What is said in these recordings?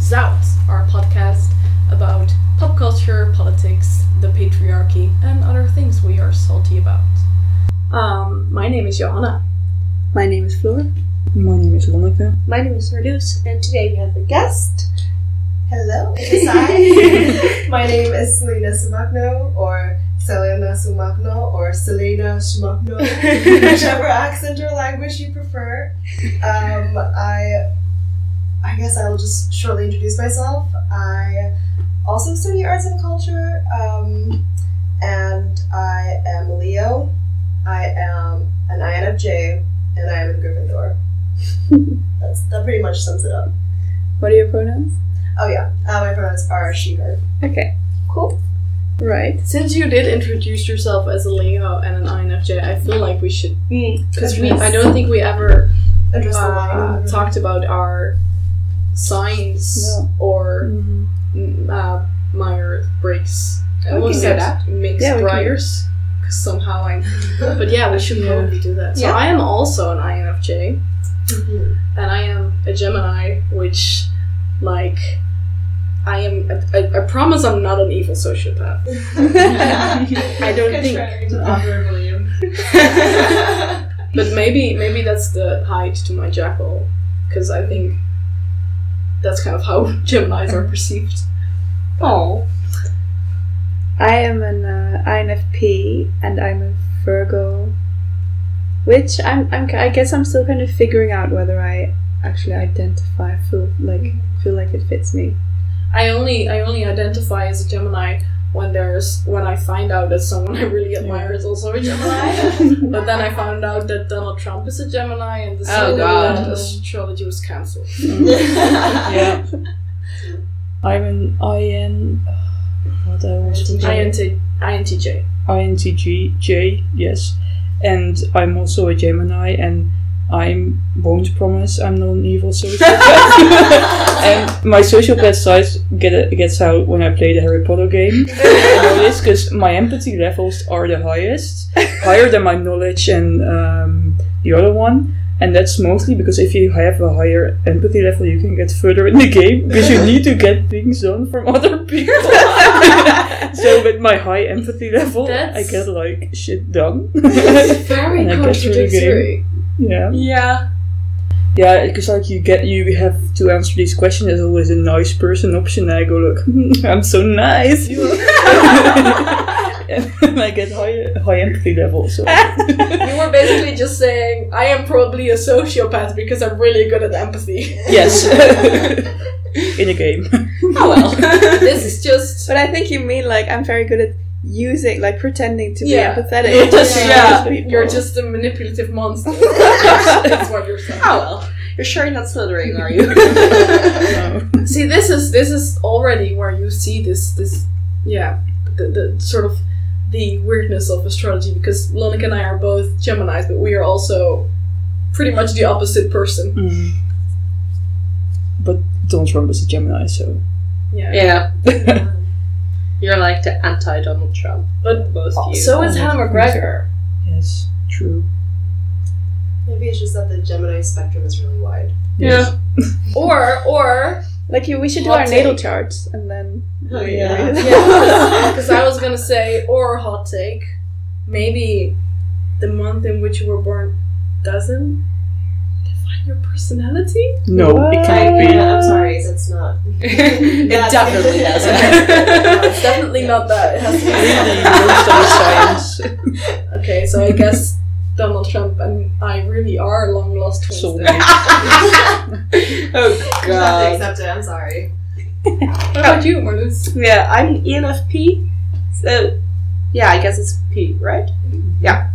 Zout, our podcast about pop culture, politics, the patriarchy, and other things we are salty about. Um, my name is Johanna. My name is Floor. My name is Lonneke. My name is Marloes, and today we have a guest. Hello, it is I. My name is Selena Sumagno, or Selena Sumagno, or Selena Sumagno, whichever accent or language you prefer. Um, I, I guess I will just shortly introduce myself. I also study arts and culture, um, and I am a Leo. I am an INFJ, and I am in Gryffindor. That's, that pretty much sums it up. What are your pronouns? Oh yeah, uh, my pronouns are she, her. Okay, cool. Right. Since you did introduce yourself as a Leo and an INFJ, I feel like we should because we I don't think we ever Address the uh, line. talked about our signs No. or Mm-hmm. mm, uh, Meyer Briggs. I We almost can do said mixed Yeah, briars because somehow I. But yeah, we should Yeah. probably do that. So Yeah. I am also an INFJ, Mhm. and I am a Gemini, which, like, I am. I, I, I promise I'm not an evil sociopath. I don't think. Contrary to popular belief. But maybe maybe that's the Hyde to my Jekyll, because I think that's kind of how Geminis are perceived. Oh. I am an uh, INFP and I'm a Virgo, which I'm, I'm I guess I'm still kind of figuring out whether I actually identify feel like feel like it fits me. I only I only identify as a Gemini when there's when I find out that someone I really admire is also a Gemini. but then I found out that Donald Trump is a Gemini and the Oh, God. that astrology was cancelled. Yeah. I'm an IN. What I was to? INT, INTJ. INTJ, J, yes. And I'm also a Gemini, and I'm won't promise I'm not an evil sociopath. and my sociopath side get, gets out when I play the Harry Potter game. I know this because my empathy levels are the highest, higher than my knowledge and um, the other one. And that's mostly because if you have a higher empathy level, you can get further in the game because you need to get things done from other people. so with my high empathy level, I get like shit done. Very And I get through the contradictory. Yeah, Yeah. yeah, because like you get you have to answer these questions. There's always a nice person option. And I go look, I'm so nice. You and I get high high empathy level. So You were basically just saying, I am probably a sociopath because I'm really good at empathy. yes, in a game. Oh well. this is just. But I think you mean like I'm very good at using like pretending to Yeah. be empathetic. You're just, to yeah, you're just a manipulative monster. That's what you're saying. oh well. You're sure you're not Slytherin, are you? No. See, this is this is already where you see this this yeah the, the sort of the weirdness of astrology because Lonneke and I are both Gemini's, but we are also pretty much the opposite person. Mm. But Donald Trump is a Gemini, so Yeah. yeah. You're like the anti Donald Trump. But Both of you. so is Hannah McGregor. yes, true. Maybe it's just that the Gemini spectrum is really wide. Yeah. Or or like we should do Hot our natal charts and then Oh, yeah. yeah, because I was gonna say or hot take, maybe the month in which you were born doesn't define your personality. No, it can't be. Yeah, I'm sorry, that's not. it That's- definitely doesn't. it's definitely not that. It has to be Really, don't science. Okay, so I guess Donald Trump and I really are long lost twins. Soulmates. then. oh have to god. accept it, I'm sorry. What about you, Marloes? Yeah, I'm E ENFP. So, yeah, I guess it's P, right? Mm-hmm. Yeah.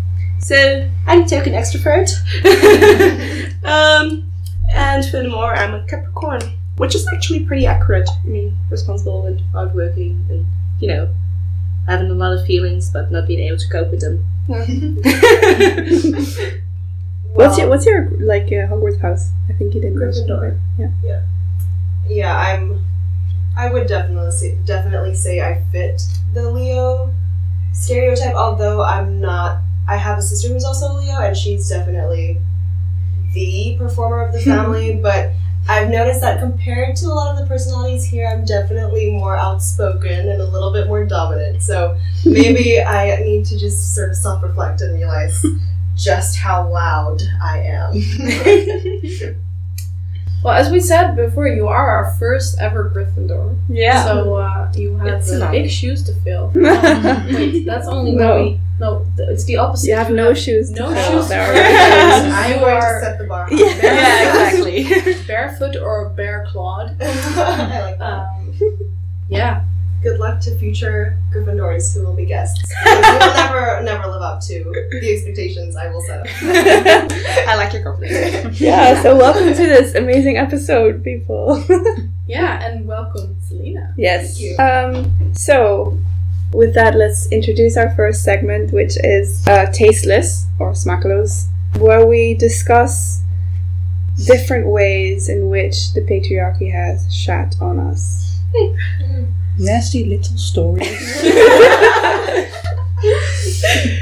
So, I'm a token extrovert. um, and furthermore, I'm a Capricorn, which is actually pretty accurate. I mean, responsible and hardworking, and you know, having a lot of feelings but not being able to cope with them. What's your what's your like uh, Hogwarts house? I think you didn't mention Gryffindor. it. Yeah. Yeah, I'm. I would definitely say, definitely say I fit the Leo stereotype. Although I'm not. I have a sister who's also a Leo, and she's definitely the performer of the family. but I've noticed that compared to a lot of the personalities here, I'm definitely more outspoken and a little bit more dominant. So maybe I need to just sort of self reflect and realize just how loud I am. Well, as we said before, you are our first ever Gryffindor. Yeah. So uh, you have uh, big shoes to fill. Wait, that's only No. no. We, no, it's the opposite. You have no shoes. no fill. shoes. There are I'm going to set the bar. Yeah. yeah, exactly. barefoot or bare clawed. I like that. Um, yeah. Good luck to future Gryffindors who will be guests. We will never, never live up to the expectations I will set up. I like your confidence. yeah, so welcome to this amazing episode, people. Yeah, and welcome, Selena. yes. Thank you. Um, so, with that, let's introduce our first segment, which is uh, Tasteless or Smakeloos, where we discuss different ways in which the patriarchy has shat on us. Nasty little stories.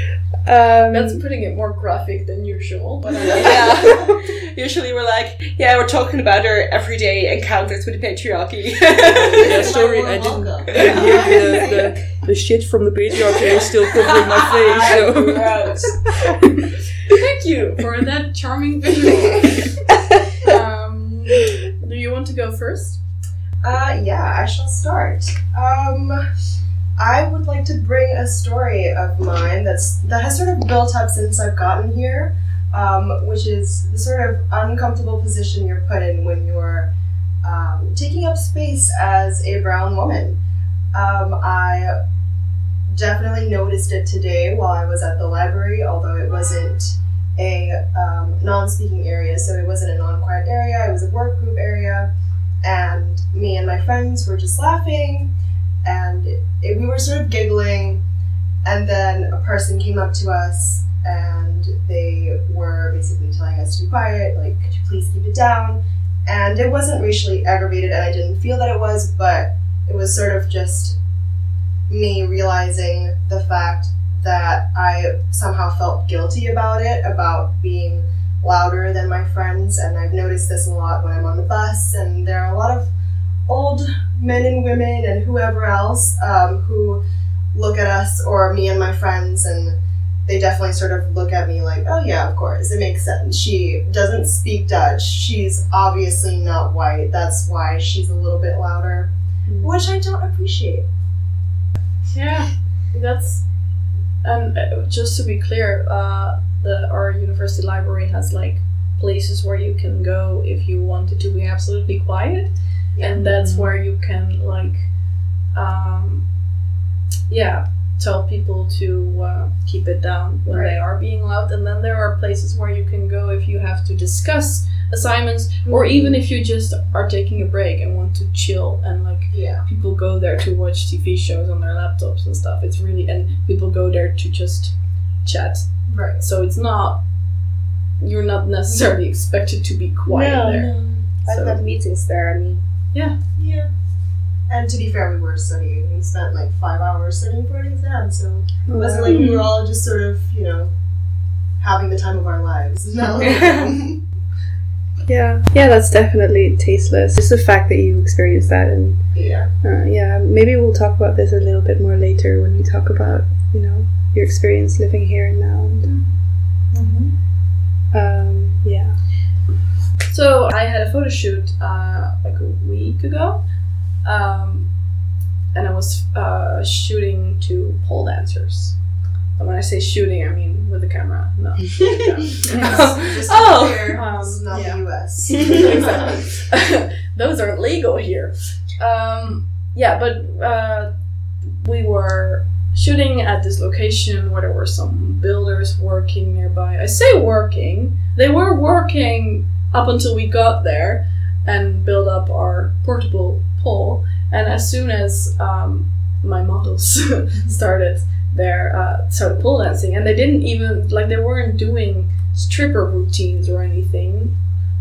Um, That's putting it more graphic than usual. But I yeah. Usually we're like, yeah, we're talking about our everyday encounters with the patriarchy. Yeah, sorry, I didn't. Welcome. I hear the, the, the shit from the patriarchy is still covering my face. So. Thank you for that charming visual. um, do you want to go first? Uh, yeah, I shall start. Um, I would like to bring a story of mine that's that has sort of built up since I've gotten here, um, which is the sort of uncomfortable position you're put in when you're um, taking up space as a brown woman. Um, I definitely noticed it today while I was at the library, although it wasn't a um, non-speaking area, so it wasn't a non-quiet area. It was a work group area and me and my friends were just laughing and it, we were sort of giggling and then a person came up to us and they were basically telling us to be quiet like could you please keep it down? And it wasn't racially aggravated and i didn't feel that it was but it was sort of just me realizing the fact that i somehow felt guilty about it about being louder than my friends, and I've noticed this a lot when I'm on the bus, and there are a lot of old men and women and whoever else um, who look at us or me and my friends, and they definitely sort of look at me like, oh yeah, of course, it makes sense. She doesn't speak Dutch. She's obviously not white. That's why she's a little bit louder, which I don't appreciate. Yeah, that's. And uh, just to be clear, uh, the our university library has like places where you can go if you wanted to be absolutely quiet, and that's where you can like, um, yeah, tell people to uh, keep it down when they are being loud. And then there are places where you can go if you have to discuss assignments, or even if you just are taking a break and want to chill and like Yeah. people go there to watch TV shows on their laptops and stuff. It's really and people go there to just chat. Right. So it's not you're not necessarily expected to be quiet there. I've So- had meetings there. I mean, Yeah. Yeah. And to be fair, we were studying. We spent like five hours studying for an exam, so it wasn't like we were all just sort of, you know, having the time of our lives. No. Yeah, yeah, that's definitely tasteless. Just the fact that you experienced that, and yeah. uh, yeah, maybe we'll talk about this a little bit more later when we talk about you know your experience living here and now. And, um, yeah, So I had a photo shoot uh, like a week ago, um, and I was uh, shooting two pole dancers. And when I say shooting, I mean with the camera, no. Just Oh. clear, Um, not yeah. the US. exactly. Those are legal here. Um, yeah, but uh, we were shooting at this location where there were some builders working nearby. I say working, they were working up until we got there and built up our portable pole. And as soon as um, my models started their uh, started pole dancing, and they didn't even like they weren't doing stripper routines or anything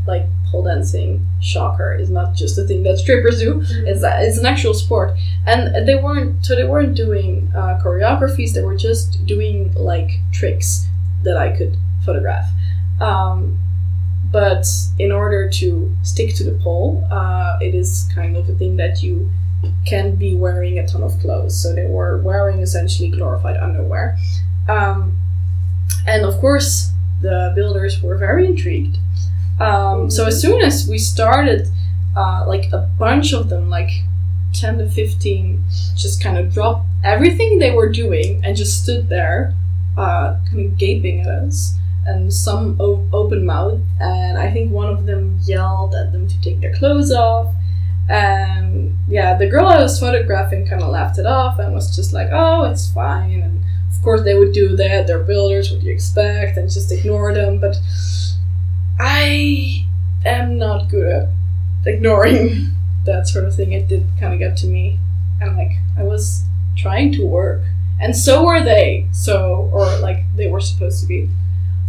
like pole dancing shocker is not just a thing that strippers do. It's, a, it's an actual sport. And they weren't so they weren't doing uh, choreographies they were just doing like tricks that i could photograph. Um, but in order to stick to the pole, uh, it is kind of a thing that you can be wearing a ton of clothes. So they were wearing essentially glorified underwear. Um, and of course, the builders were very intrigued. Um, so as soon as we started, uh, like a bunch of them, like 10 to 15, just kind of dropped everything they were doing and just stood there, uh, kind of gaping at us. And some o- open mouth, and I think one of them yelled at them to take their clothes off. And yeah, the girl I was photographing kind of laughed it off and was just like, "Oh, it's fine." And of course, they would do that. They're builders. What do you expect? And just ignore them. But I am not good at ignoring that sort of thing. It did kind of get to me, and like I was trying to work, and so were they. So, or like they were supposed to be.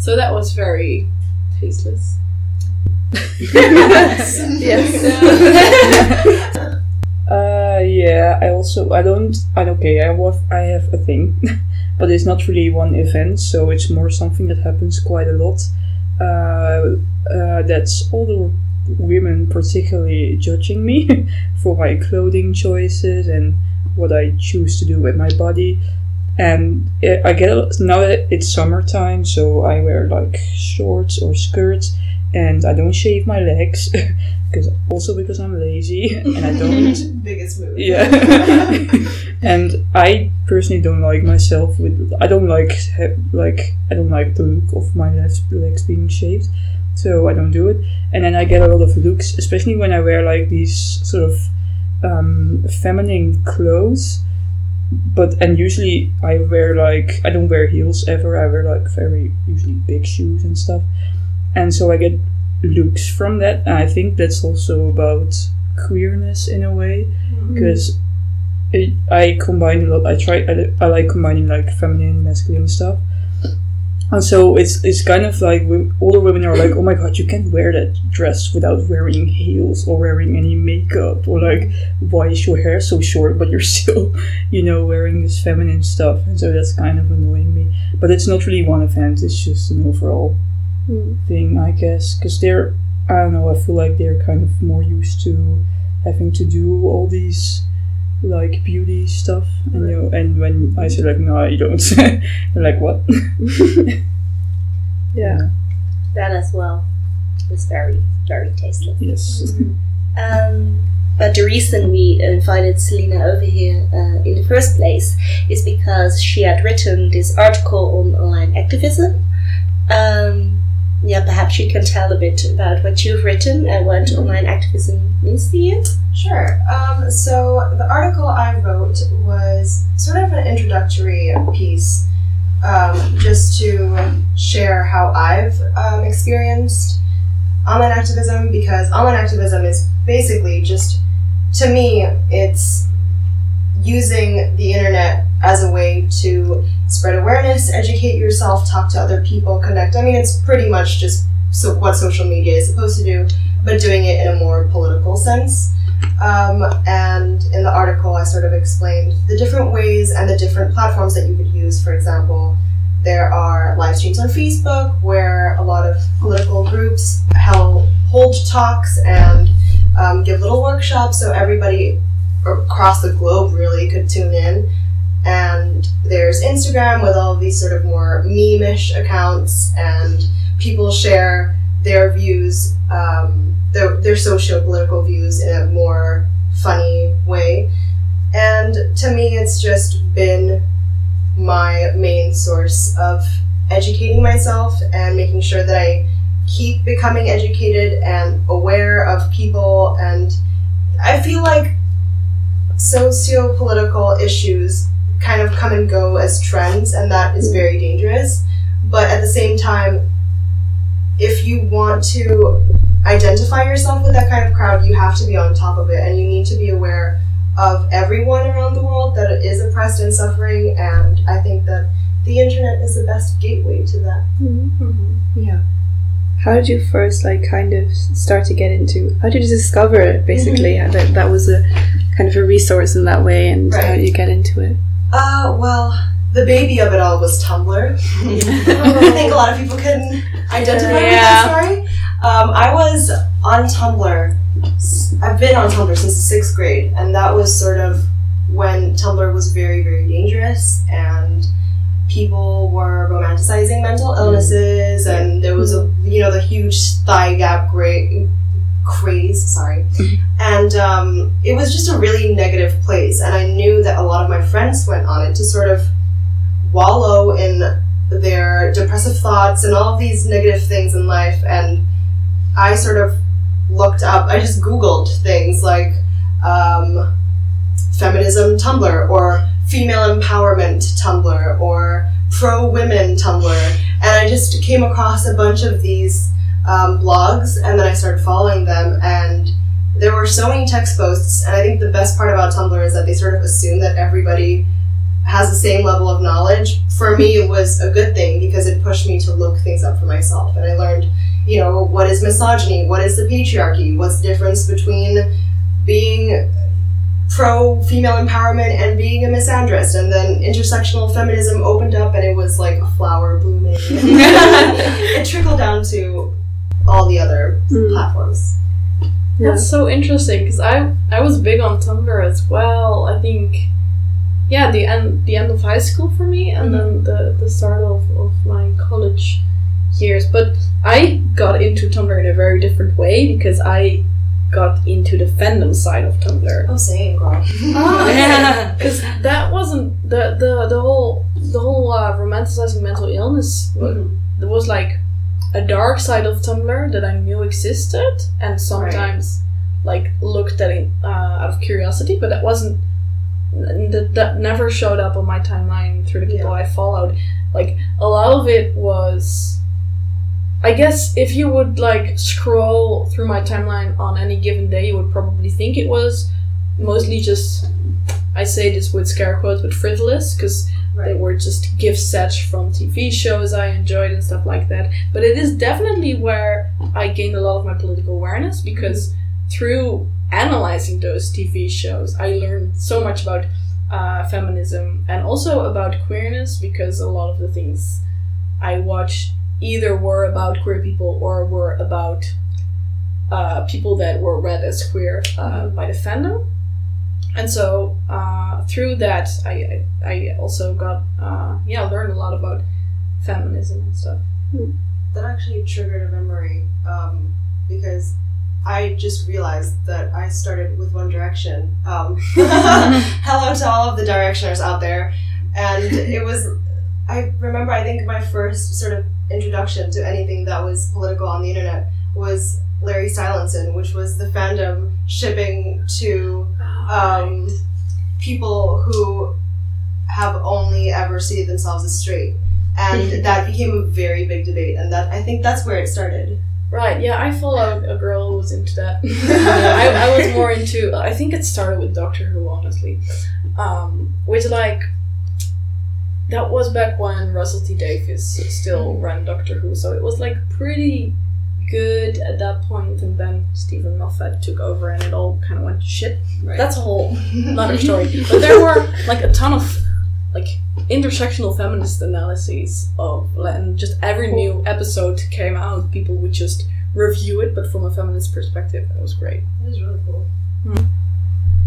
So that was very tasteless. yes. Uh, yeah. I also I don't. I okay. I have I have a thing, but it's not really one event. So it's more something that happens quite a lot. Uh, uh, that's older women particularly judging me for my clothing choices and what I choose to do with my body. And uh, I get a- now that it's summertime, so I wear like shorts or skirts, and I don't shave my legs, because also because I'm lazy and I don't Biggest move. yeah. and I personally don't like myself with. I don't like like I don't like the look of my left legs being shaved, so I don't do it. And then I get a lot of looks, especially when I wear like these sort of um, feminine clothes. But and usually I wear like I don't wear heels ever. I wear like very usually big shoes and stuff, and so I get looks from that. And I think that's also about queerness in a way mm-hmm. because it, I combine a lot. I try. I, I like combining like feminine, masculine stuff, and so it's it's kind of like older women are like, oh my god, you can't wear that dress without wearing heels or wearing any makeup or like, why is your hair so short but you're still, you know, wearing this feminine stuff, and so that's kind of annoying me. But it's not really one event. It's just an overall hmm. thing, I guess, because they're. I don't know. I feel like they're kind of more used to having to do all these like beauty stuff and you and when I say like no I don't they're like what Yeah. That as well was very, very tasteless. yes Um, but the reason we invited Selena over here uh, in the first place is because she had written this article on online activism. Um, yeah, perhaps you can tell a bit about what you've written and what online activism means to you. Sure. Um, so the article I wrote was sort of an introductory piece, um, just to share how I've um, experienced online activism because online activism is basically just, to me, it's using the internet as a way to spread awareness, educate yourself, talk to other people, connect. I mean, it's pretty much just so what social media is supposed to do, but doing it in a more political sense. Um, and in the article, I sort of explained the different ways and the different platforms that you could use. For example, there are live streams on Facebook where a lot of political groups hold talks and um, give little workshops so everybody across the globe really could tune in. And there's Instagram with all these sort of more meme-ish accounts, and people share their views, um, their, their socio-political views in a more funny way. And to me, it's just been my main source of educating myself and making sure that I keep becoming educated and aware of people. And I feel like socio political issues kind of come and go as trends, and that is hmm. very dangerous. But at the same time, if you want to identify yourself with that kind of crowd, you have to be on top of it, and you need to be aware of everyone around the world that is oppressed and suffering. And I think that the internet is the best gateway to that. Mm-hmm. Mm-hmm. Yeah. How did you first like kind of start to get into? How did you discover it? Basically, mm-hmm. How that that was a kind of a resource in that way, and how did you get into it? Uh, well, the baby of it all was Tumblr. I think a lot of people can identify with that story. Um, I was on Tumblr. I've been on Tumblr since sixth grade, and that was sort of when Tumblr was very, very dangerous, and people were romanticizing mental illnesses, and there was a you know the huge thigh gap craze. Sorry, and um, it was just a really negative place, and I knew that a lot of my friends went on it to sort of wallow in their depressive thoughts and all of these negative things in life and i sort of looked up i just googled things like um, feminism tumblr or female empowerment tumblr or pro women tumblr and i just came across a bunch of these um, blogs and then i started following them and there were so many text posts and i think the best part about tumblr is that they sort of assume that everybody has the same level of knowledge, for me it was a good thing because it pushed me to look things up for myself. And I learned, you know, what is misogyny? What is the patriarchy? What's the difference between being pro female empowerment and being a misandrist? And then intersectional feminism opened up and it was like a flower blooming. it trickled down to all the other Mm. platforms. Yeah. That's so interesting because I I was big on Tumblr as well. I think, yeah, the end the end of high school for me, and then the the start of, of my college years. But I got into Tumblr in a very different way because I got into the fandom side of Tumblr. Oh, same, girl. Yeah, because that wasn't the the the whole the whole uh, romanticizing mental illness. wa- There was like a dark side of Tumblr that I knew existed, and sometimes like looked at it uh, out of curiosity, but that wasn't that that never showed up on my timeline through the people I followed. Like a lot of it was. I guess if you would like scroll through my timeline on any given day, you would probably think it was mostly just I say this with scare quotes, but frivolous because they were just gift sets from TV shows I enjoyed and stuff like that. But it is definitely where I gained a lot of my political awareness because through analyzing those TV shows, I learned so much about uh, feminism and also about queerness because a lot of the things I watched either were about queer people or were about uh, people that were read as queer uh, by the fandom. And so uh, through that, I, I, I also got uh, yeah learned a lot about feminism and stuff. That actually triggered a memory um, because I just realized that I started with One Direction. Um, hello to all of the Directioners out there. And it was, I remember, I think my first sort of introduction to anything that was political on the internet was Larry Stylinson, which was the fandom shipping to um, people who have only ever seen themselves as straight. And that became a very big debate, and that I think that's where it started. Right, yeah, I followed a girl who was into that. I, I was more into, I think it started with Doctor Who, honestly. Um, which, like, that was back when Russell T Davies still ran Doctor Who, so it was, like, pretty good at that point, and then Stephen Moffat took over and it all kind of went to shit. Right. That's a whole another story. But there were, like, a ton of, like, intersectional feminist analyses of, and just every new episode came out, people would just review it, but from a feminist perspective. It was great. It was really cool. Hmm.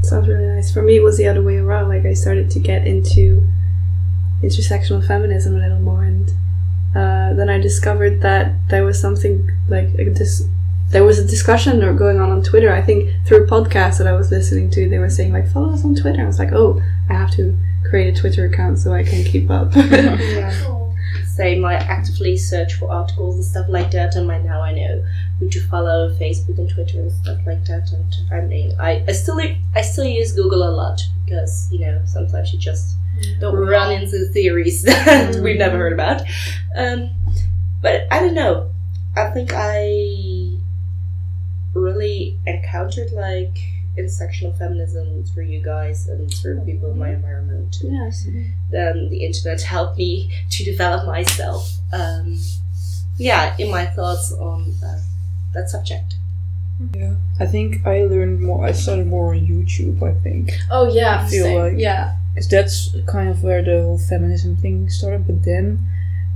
Sounds really nice. For me, it was the other way around. Like I started to get into intersectional feminism a little more, and uh, then I discovered that there was something like a dis- there was a discussion or going on on Twitter. I think through a podcast that I was listening to, they were saying like follow us on Twitter. I was like, oh, I have to create a Twitter account so I can keep up. Same, I actively search for articles and stuff like that, and by now I know who to follow, Facebook and Twitter and stuff like that. And I mean, I, I still I still use Google a lot because you know sometimes you just Don't we run into theories that we've never heard about. Um, but I don't know. I think I really encountered like intersectional feminism through you guys and through people in my environment. yes. Then the internet helped me to develop myself. Um, yeah, in my thoughts on uh, that subject. Yeah, I think I learned more. I started more on YouTube. I think Oh, yeah. I feel same. like- Yeah. 'Cause that's kind of where the whole feminism thing started. But then,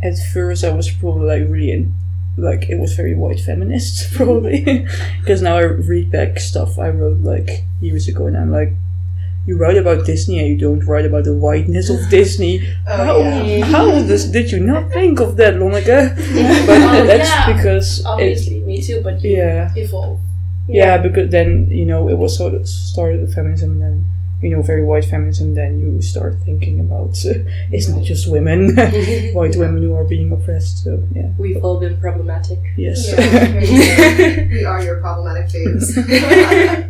at first, I was probably like really in, like it was very white feminist probably because now I read back stuff I wrote like years ago and I'm like you write about Disney and you don't write about the whiteness of oh, Disney how, Oh, yeah. how does, did you not think of that Lonneke but Oh, that's yeah. because it, Obviously, me too, but you yeah evolve. yeah because then you know it was sort of started with feminism and then you know very white feminism then you start thinking about uh, it's not just women white women who are being oppressed so yeah We've all been problematic. yes Yeah. we are your problematic phase.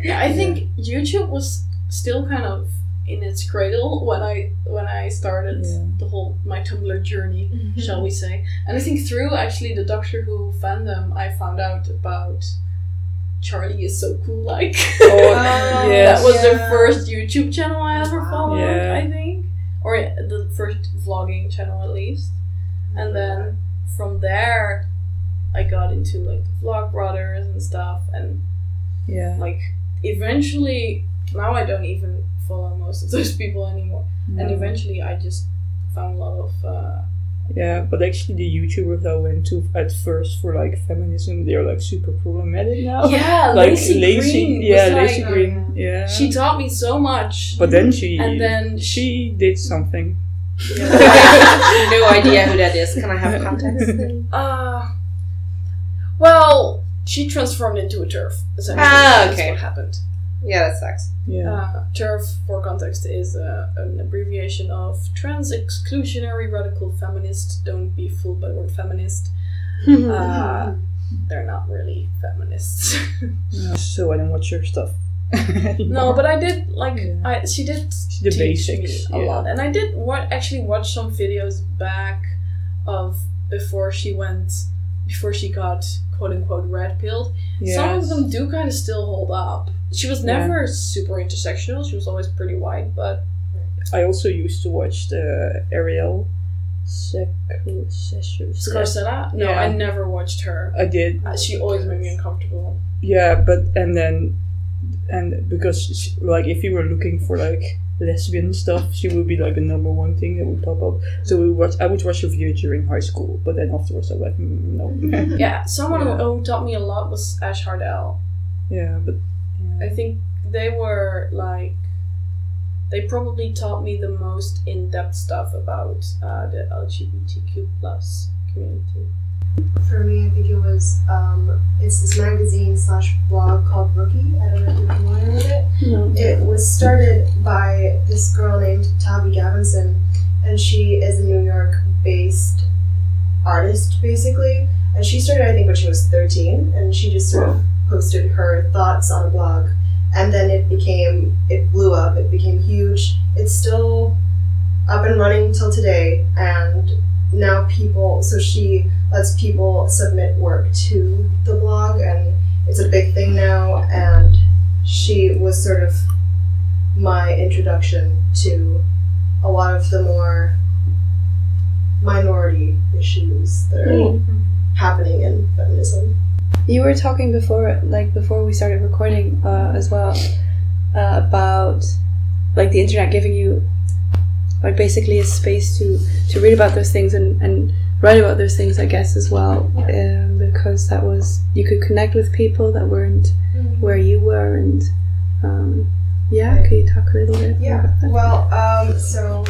Yeah, I think YouTube was still kind of in its cradle when I when I started Yeah. the whole my Tumblr journey, shall we say? And I think through actually the Doctor Who fandom, I found out about Charlie is so cool. Like Oh, Oh, yes. that was the first YouTube channel I ever followed. Yeah. I think, or the first vlogging channel at least. And then from there, I got into like the Vlog Brothers and stuff, and yeah like eventually now I don't even follow most of those people anymore. And eventually I just found a lot of uh, Yeah, but actually the YouTubers I went to at first for like feminism, they're like super problematic now. yeah, like Laci, Green. was, yeah, like- Laci Green, yeah. She taught me so much. but then she, and then she did something. no idea who that is. Can I have a context? uh, well, she transformed into a TERF. Essentially, Ah, That's okay. what happened. Yeah, that sucks. Yeah, Uh, TERF, for context, is uh, an abbreviation of Trans Exclusionary Radical Feminist. Don't be fooled by the word feminist. Uh, they're not really feminists. Yeah, so I don't watch your stuff. no, but I did like Yeah. I she did The teach basics, me a yeah. lot, and I did wa- actually watch some videos back of before she went before she got quote unquote red pilled. Some of them do kind of still hold up. She was Yeah. never super intersectional. She was always pretty white, but I also used to watch the Arielle. Scarcella? No, Yeah. I never watched her. I did. Uh, she always made me uncomfortable. Yeah, but and then and because she, like if you were looking for like lesbian stuff, she would be like the number one thing that would pop up. So we watch. I would watch her video during high school, but then afterwards I was like, mm, no. Yeah, someone Yeah. who taught me a lot was Ash Hardell. yeah, but yeah. I think they were like they probably taught me the most in-depth stuff about uh, the LGBTQ plus community. For me, I think it was um, it's this magazine slash blog called Rookie. I don't know if you're familiar with it. No. It was started by this girl named Tavi Gevinson, and she is a New York based artist, basically. And she started, I think, when she was 13, and she just sort of posted her thoughts on a blog. And then it became, it blew up, it became huge. It's still up and running till today, and now people, so she lets people submit work to the blog, and it's a big thing now, and she was sort of my introduction to a lot of the more minority issues that are happening in feminism. You were talking before, like before we started recording, uh, as well, uh, about like the internet giving you, like basically a space to to read about those things and and write about those things, I guess as well, um, because that was you could connect with people that weren't where you were, and um, yeah, could you talk a little bit Yeah. about that? Well, um, so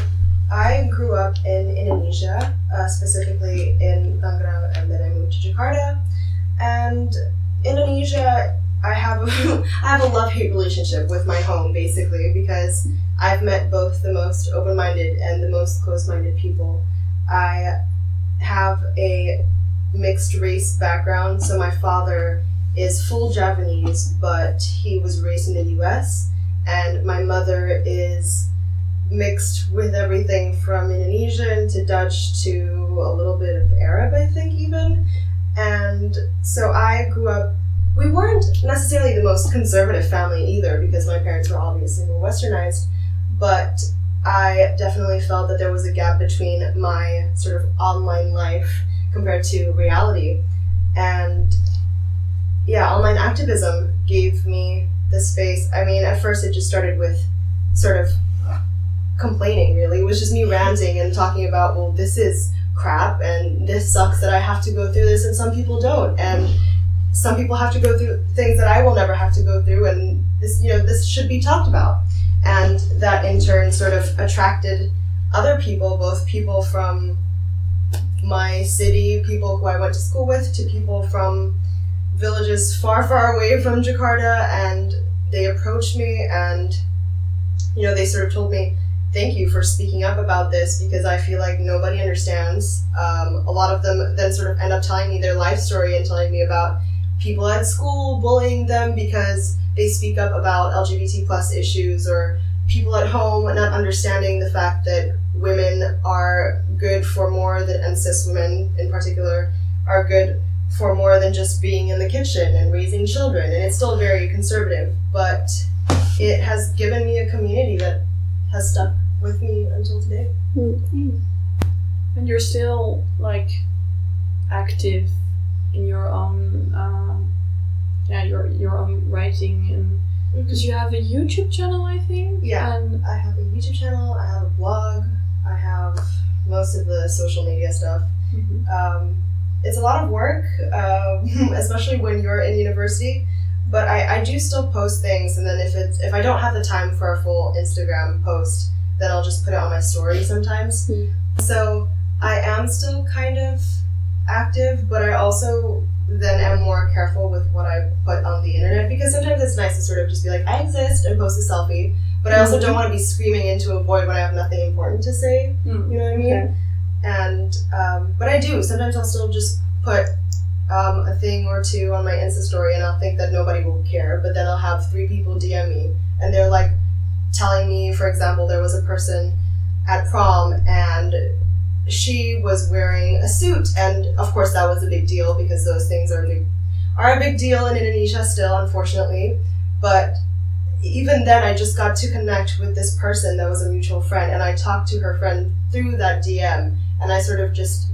I grew up in Indonesia, uh, specifically in Tangerang, and then I moved to Jakarta. And Indonesia, I have a, I have a love hate relationship with my home, basically, because I've met both the most open minded and the most closed minded people. I have a mixed race background, so my father is full Javanese, but he was raised in the U.S and my mother is mixed with everything from Indonesian to Dutch to a little bit of Arab, I think, even. And so I grew up. We weren't necessarily the most conservative family either, because my parents were obviously more westernized, but I definitely felt that there was a gap between my sort of online life compared to reality. And yeah, online activism gave me the space. I mean, at first it just started with sort of complaining, really. It was just me ranting and talking about, well, this is crap and this sucks that I have to go through this and some people don't and some people have to go through things that I will never have to go through and this you know this should be talked about and that in turn sort of attracted other people both people from my city people who I went to school with to people from villages far far away from Jakarta and they approached me and you know they sort of told me thank you for speaking up about this because I feel like nobody understands. Um, a lot of them then sort of end up telling me their life story and telling me about people at school bullying them because they speak up about LGBT plus issues or people at home not understanding the fact that women are good for more than and cis women in particular are good for more than just being in the kitchen and raising children and it's still very conservative but it has given me a community that has stuck with me until today. Hmm. And you're still like active in your own, um, yeah, your your own writing, and because you have a YouTube channel, I think. Yeah. And I have a YouTube channel, I have a blog, I have most of the social media stuff. Mhm. Um, it's a lot of work, um, especially when you're in university. But I, I do still post things, and then if it's if I don't have the time for a full Instagram post, then I'll just put it on my story sometimes. Hmm. So I am still kind of active, but I also then am more careful with what I put on the internet because sometimes it's nice to sort of just be like, I exist and post a selfie, but I also don't want to be screaming into a void when I have nothing important to say. Mm. You know what I mean? Okay. And um, but I do sometimes I'll still just put um, a thing or two on my Insta story, and I'll think that nobody will care. But then I'll have three people DM me, and they're like telling me, for example, there was a person at prom and she was wearing a suit, and of course that was a big deal because those things are a big are a big deal in Indonesia still, unfortunately. But even then, I just got to connect with this person that was a mutual friend, and I talked to her friend through that DM, and I sort of just,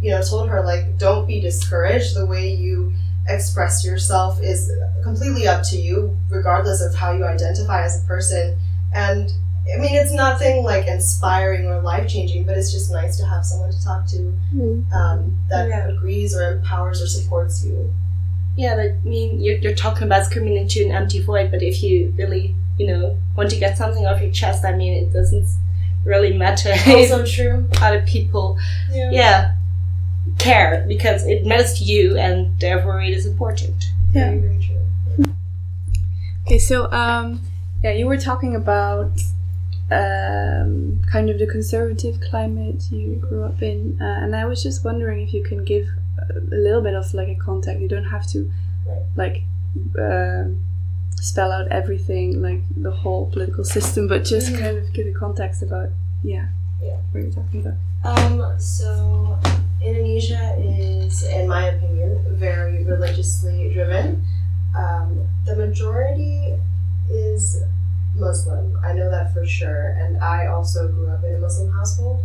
you know, told her like, don't be discouraged. The way you express yourself is completely up to you, regardless of how you identify as a person. And I mean, it's nothing like inspiring or life changing, but it's just nice to have someone to talk to um, that Yeah. agrees or empowers or supports you. Yeah, but I mean, you're, you're talking about screaming into an empty void, but if you really, you know, want to get something off your chest, I mean, it doesn't really matter if Also true. other people, Yeah. yeah, care because it matters to you and therefore it is important. Yeah. Very, very true. Okay, so um, yeah, you were talking about um, kind of the conservative climate you grew up in, uh, and I was just wondering if you can give a little bit of like a context. You don't have to like um spell out everything, like the whole political system, but just kind of give a context about yeah, Yeah. what you're talking about. Um, so Indonesia is, in my opinion, very religiously driven. Um, the majority is Muslim. I know that for sure, and I also grew up in a Muslim household.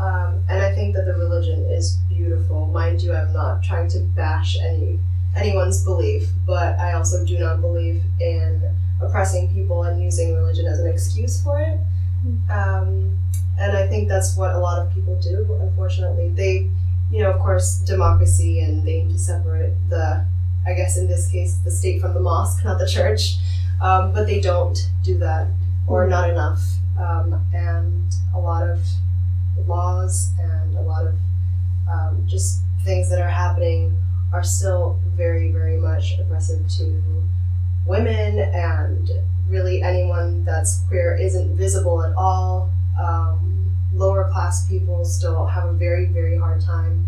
Um, and I think that the religion is beautiful. Mind you, I'm not trying to bash any anyone's belief, but I also do not believe in oppressing people and using religion as an excuse for it. Um, and I think that's what a lot of people do. Unfortunately, they, you know, of course, democracy, and they need to separate the, I guess in this case, the state from the mosque, not the church. Um, but they don't do that, or not enough. Um, and a lot of laws and a lot of um, just things that are happening are still very, very much oppressive to women and really anyone that's queer isn't visible at all. Um, lower class people still have a very, very hard time.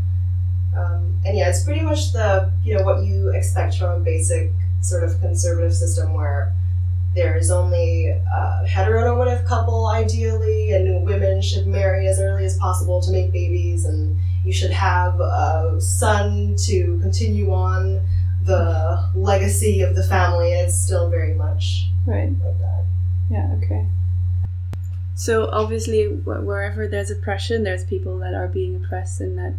Um, and yeah, it's pretty much the, you know, what you expect from a basic sort of conservative system where there is only a heteronormative couple ideally, and women should marry as early as possible to make babies, and you should have a son to continue on the legacy of the family. And it's still very much Right. like that. Yeah, okay. So obviously, wh- wherever there's oppression, there's people that are being oppressed and that,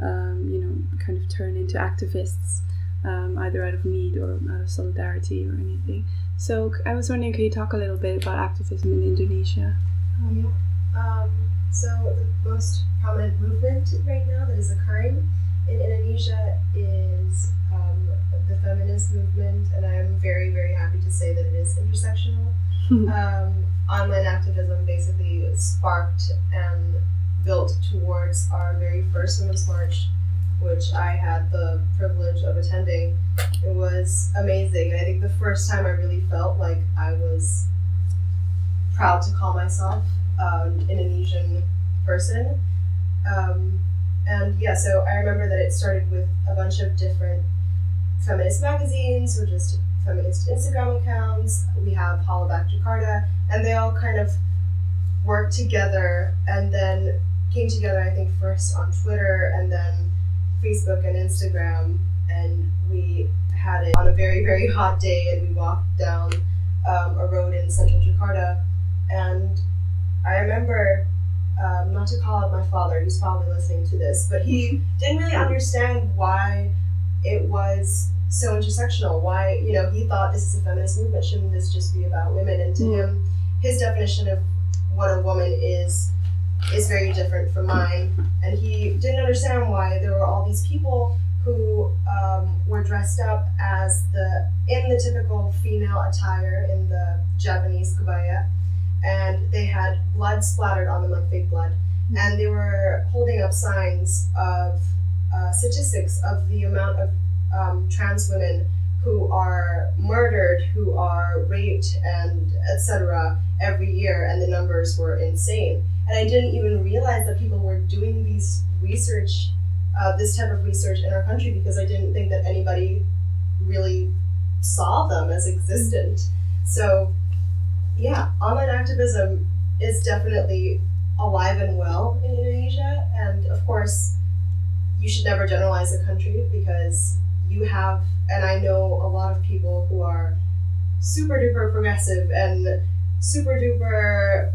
um, you know, kind of turn into activists, um, either out of need or out of solidarity or anything. So I was wondering, can you talk a little bit about activism in Indonesia? Um, So the most prominent movement right now that is occurring in Indonesia is um, the feminist movement, and I am very, very happy to say that it is intersectional. um, online activism basically sparked and built towards our very first Women's March, which I had the privilege of attending. It was amazing. I think the first time I really felt like I was proud to call myself um, Indonesian person. Um, and yeah, so I remember that it started with a bunch of different feminist magazines or just feminist Instagram accounts. We have Hollaback Jakarta, and they all kind of worked together and then came together, I think, first on Twitter and then Facebook and Instagram. And we had it on a very, very hot day, and we walked down um, a road in central Jakarta. And I remember um, not to call out my father, he's probably listening to this, but he didn't really understand why it was so intersectional. Why, you know, he thought this is a feminist movement, shouldn't this just be about women? And to Mm. him, his definition of what a woman is is very different from mine. And he didn't understand why there were all these people who um, were dressed up as the in the typical female attire in the Javanese kebaya and they had blood splattered on them like fake blood. And they were holding up signs of uh, statistics of the amount of um, trans women who are murdered who are raped and etc every year. And the numbers were insane and i didn't even realize that people were doing these research uh, this type of research in our country because i didn't think that anybody really saw them as existent so yeah, online activism is definitely alive and well in Indonesia. And of course, you should never generalize a country because you have, and I know a lot of people who are super duper progressive and super duper,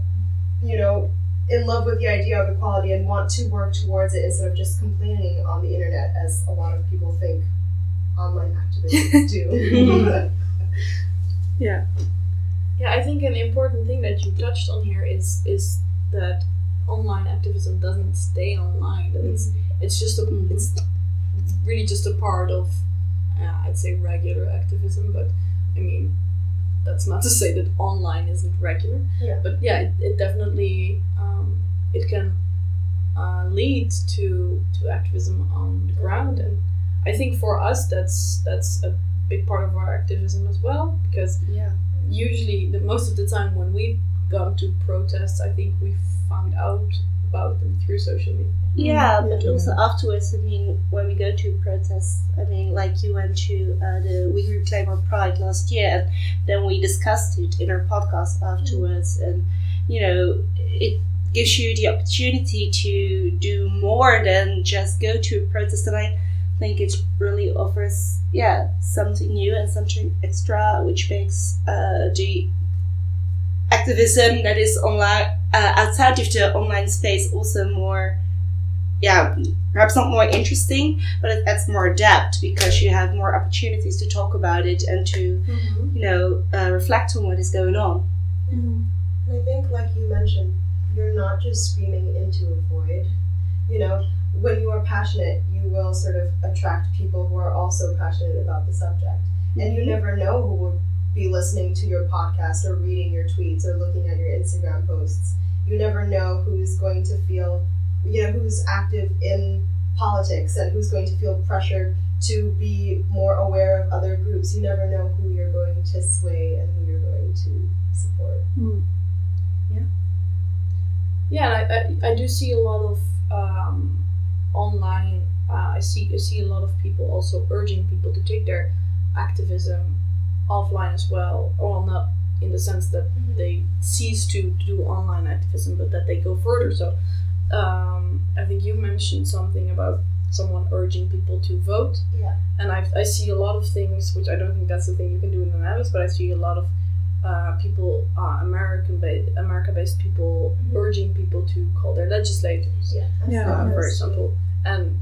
you know, in love with the idea of equality and want to work towards it instead of just complaining on the internet, as a lot of people think online activists do. Yeah. Yeah, I think an important thing that you touched on here is is that online activism doesn't stay online. That it's it's just a it's really just a part of uh, I'd say regular activism, but I mean that's not to say that online isn't regular. Yeah. But yeah, it, it definitely um, it can uh, lead to to activism on the ground, and I think for us that's that's a big part of our activism as well because Yeah. usually the most of the time when we've gone to protests i think we found out about them through social media Yeah, but Yeah. also afterwards, I mean, when we go to protests, I mean, like you went to uh, the We Reclaim Our Pride last year, and then we discussed it in our podcast afterwards, and you know, it gives you the opportunity to do more than just go to a protest, and I think it really offers, yeah, something new and something extra, which makes uh, the activism that is online uh, outside of the online space also more yeah perhaps not more interesting but it adds more depth because you have more opportunities to talk about it and to you know uh, reflect on what is going on And I think, like you mentioned, you're not just screaming into a void. You know, when you are passionate, you will sort of attract people who are also passionate about the subject. And you never know who will be listening to your podcast or reading your tweets or looking at your Instagram posts. You never know who's going to feel, you know, who's active in politics and who's going to feel pressured to be more aware of other groups. You never know who you're going to sway and who you're going to support. yeah Yeah, I, I, I do see a lot of um, online uh, i see i see a lot of people also urging people to take their activism offline as well well not in the sense that they cease to do online activism but that they go further so um, i think you mentioned something about someone urging people to vote Yeah. and I, I see a lot of things which i don't think that's the thing you can do in the Netherlands but i see a lot of uh, people uh, american based america based people urging people to call their legislators Yeah. Yeah. uh, for example. And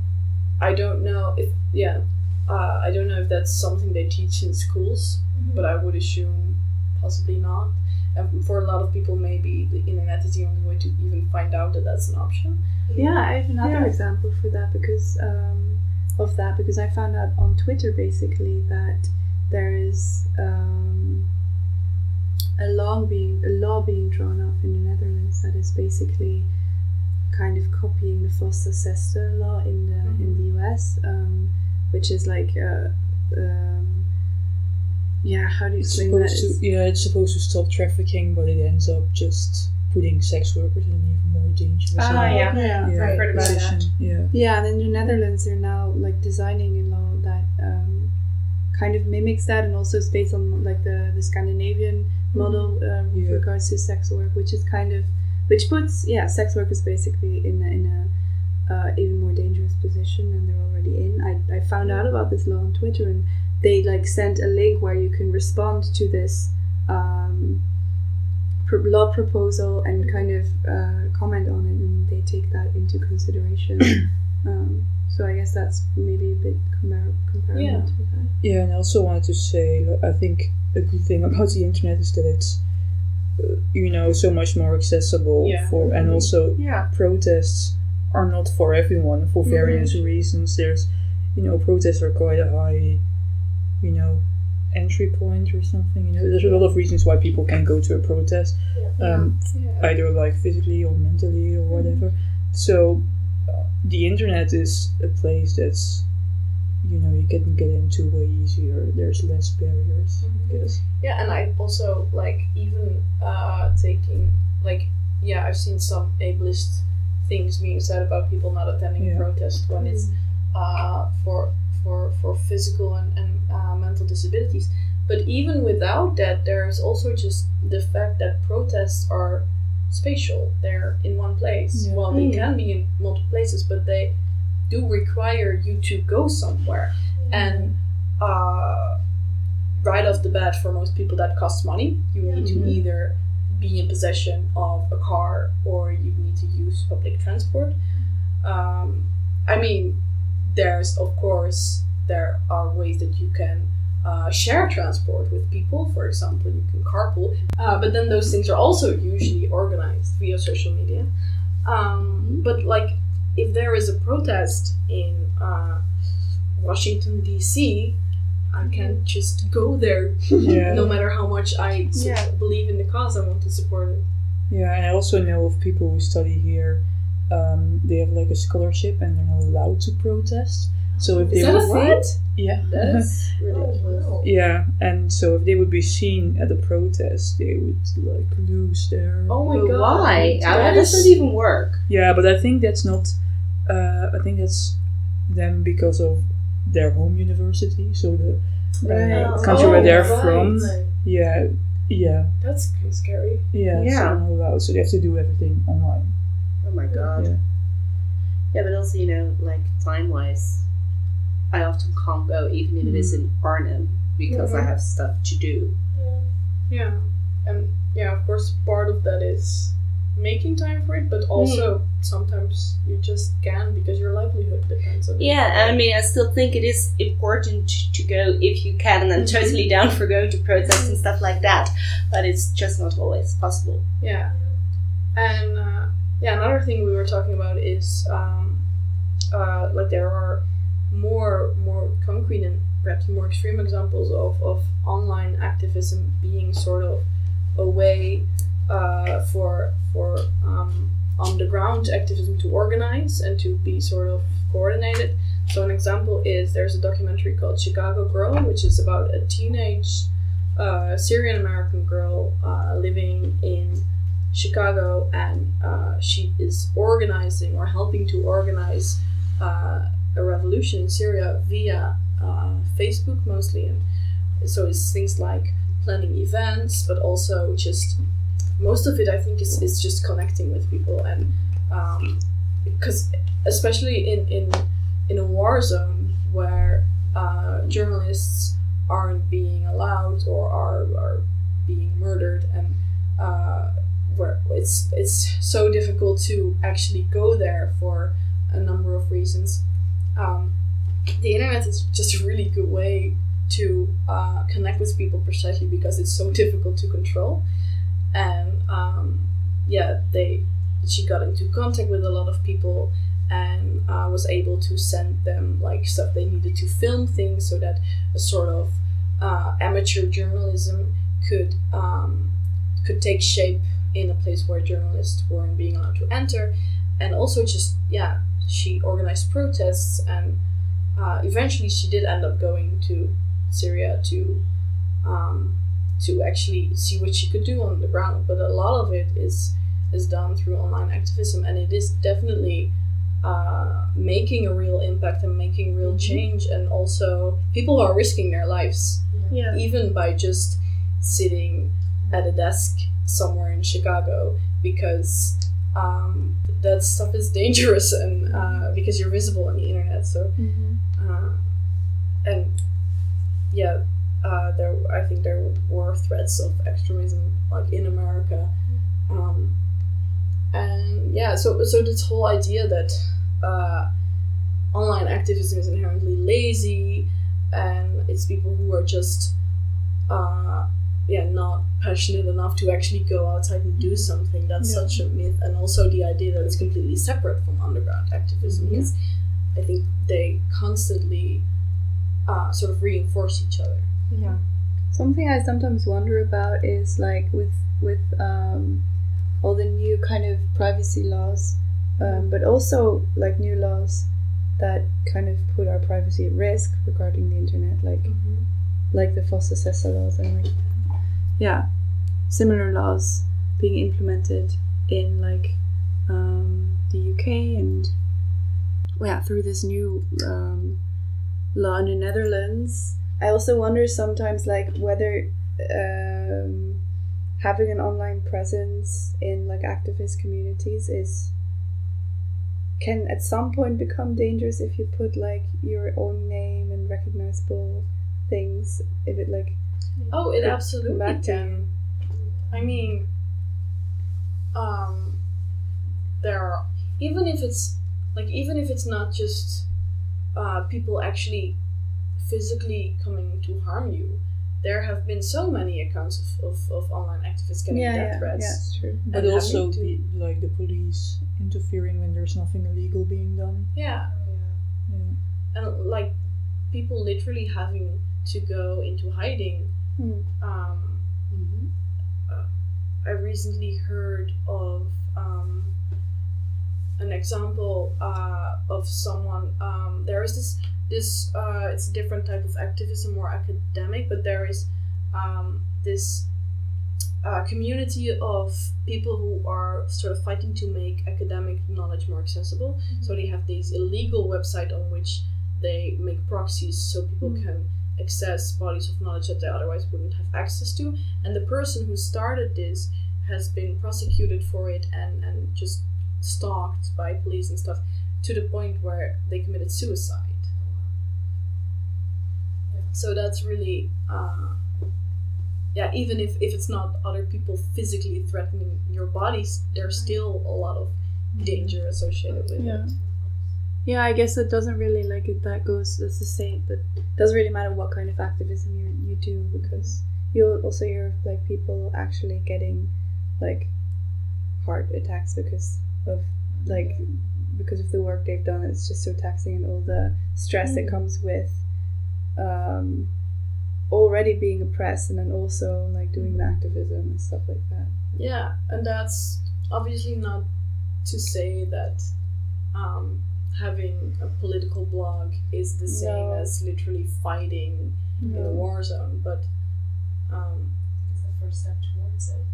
I don't know if yeah, uh, I don't know if that's something they teach in schools, but I would assume possibly not. And for a lot of people, maybe the internet is the only way to even find out that that's an option. Yeah, I have another Yeah. example for that because um, of that because I found out on Twitter basically that there is um, a law being a law being drawn up in the Netherlands that is basically kind of copying the FOSTA-SESTA law in the in the US, um, which is like uh, um, yeah, how do you It's explain that? to, yeah, it's supposed to stop trafficking, but it ends up just putting sex workers in an even more dangerous Ah, yeah. yeah. yeah, I've heard about position. Yeah. Yeah, and in the Netherlands, they're now like designing a law that um, kind of mimics that, and also is based on like the the Scandinavian model uh, with Yeah. regards to sex work, which is kind of which puts yeah sex workers basically in a, in a uh, even more dangerous position than they're already in. I I found out about this law on Twitter, and they like sent a link where you can respond to this. Um, pro- law proposal and kind of uh, comment on it, and they take that into consideration. um, so I guess that's maybe a bit compar- comparable Yeah. to that. Yeah, and I also wanted to say, I think a good thing about the internet is that it's, uh, you know, so much more accessible Yeah. for, and also Yeah. protests are not for everyone for various reasons. There's, you know, protests are quite a high, you know, entry point or something. You know, there's a lot of reasons why people can go to a protest, um, Yeah. either like physically or mentally or whatever. So, uh, the internet is a place that's, you know, you can get into way easier. There's less barriers. Guess. Yeah, and I also like even uh, taking like yeah, I've seen some ableist things being said about people not attending Yeah. a protest when it's uh, for for for physical and, and uh, mental disabilities. But even without that, there's also just the fact that protests are spatial. They're in one place. Yeah. Well, they Mm. can be in multiple places, but they do require you to go somewhere. And uh, right off the bat, for most people, that costs money. You need to Mhm. either be in possession of a car or you need to use public transport. Um, I mean, there's of course there are ways that you can uh, share transport with people. For example, you can carpool, uh, but then those things are also usually organized via social media. Um, but like, if there is a protest in uh, Washington D.C., I can't just go there, Yeah. no matter how much I Yeah. believe in the cause. I want to support it. Yeah, and I also know of people who study here. Um, they have like a scholarship and they're not allowed to protest. So if Is they that would, a thing? yeah, That's ridiculous. yeah, and so if they would be seen at a protest, they would like lose their. Oh my god! why? How does is- that even work? Yeah, but I think that's not. Uh, I think that's them because of their home university. So the uh, country Oh, where they're right. from. Yeah, yeah, That's scary. yeah. Yeah. they're not allowed. So they have to do everything online. Oh my god. Yeah. Yeah, but also, you know, like time wise, I often can't go even if it is in Arnhem because I have stuff to do. Yeah, and yeah, of course, part of that is making time for it, but also sometimes you just can because your livelihood depends on it. Yeah, I mean, I still think it is important to, to go if you can, and I'm Mhm. totally down for going to protests and stuff like that, but it's just not always possible. Yeah, and uh, yeah, another thing we were talking about is um, uh, like there are more more concrete and perhaps more extreme examples of, of online activism being sort of a way uh, for for um, on the ground activism to organize and to be sort of coordinated. So an example is there's a documentary called Chicago Girl, which is about a teenage uh, Syrian American girl uh, living in Chicago, and uh, she is organizing or helping to organize uh, a revolution in Syria via uh, Facebook mostly, and so it's things like planning events, but also just most of it. I think is, is just connecting with people, and because especially in in in a war zone where uh, journalists aren't being allowed or are, are being murdered and uh, where it's it's so difficult to actually go there for a number of reasons. Um, the internet is just a really good way to uh, connect with people precisely because it's so difficult to control. And um, yeah, they she got into contact with a lot of people and uh, was able to send them like stuff they needed to film things so that a sort of uh, amateur journalism could um, could take shape in a place where journalists weren't being allowed to enter. And also just yeah she organized protests and uh, eventually she did end up going to Syria to um, to actually see what she could do on the ground. But a lot of it is is done through online activism and it is definitely uh, making a real impact and making real change. And also people who are risking their lives Yeah. even by just sitting at a desk somewhere in Chicago because um, that stuff is dangerous and uh, because you're visible on the internet. So uh, and yeah, uh, there I think there were threats of extremism like in America, um, and yeah, so so this whole idea that uh, online activism is inherently lazy and it's people who are just uh, yeah not passionate enough to actually go outside and do something. That's Yeah. such a myth. And also the idea that it's completely separate from underground activism is i think they constantly uh, sort of reinforce each other. Yeah. Something I sometimes wonder about is like with with um, all the new kind of privacy laws, um, but also like new laws that kind of put our privacy at risk regarding the internet, like like the FOSTA-SESTA laws and like yeah, similar laws being implemented in like um, the UK and yeah through this new um, law in the Netherlands. I also wonder sometimes like whether um, having an online presence in like activist communities is can at some point become dangerous if you put like your own name and recognizable things if it like oh it absolutely back to can i mean um there are even if it's like even if it's not just uh, people actually physically coming to harm you there have been so many accounts of, of, of online activists getting yeah, death yeah, threats yeah, it's true. But And also to- the, like the police interfering when there's nothing illegal being done. yeah Yeah. and like people literally having to go into hiding Hmm. um, uh, I recently heard of um, an example uh, of someone. Um, there is this this uh, it's a different type of activism, more academic, but there is um, this uh, community of people who are sort of fighting to make academic knowledge more accessible. So they have this illegal website on which they make proxies so people can access bodies of knowledge that they otherwise wouldn't have access to. And the person who started this has been prosecuted for it and, and just stalked by police and stuff to the point where they committed suicide. So that's really, uh, yeah, even if, if it's not other people physically threatening your bodies, there's still a lot of danger associated with Yeah. it. Yeah, I guess it doesn't really like it. That goes. as the same. But it doesn't really matter what kind of activism you you do because you'll also hear of like people actually getting like heart attacks because of like because of the work they've done. It's just so taxing and all the stress that comes with um, already being oppressed and then also like doing the activism and stuff like that. Yeah, and that's obviously not to say that um, having a political blog is the same No. as literally fighting in a war zone, but um, It's the first step towards it.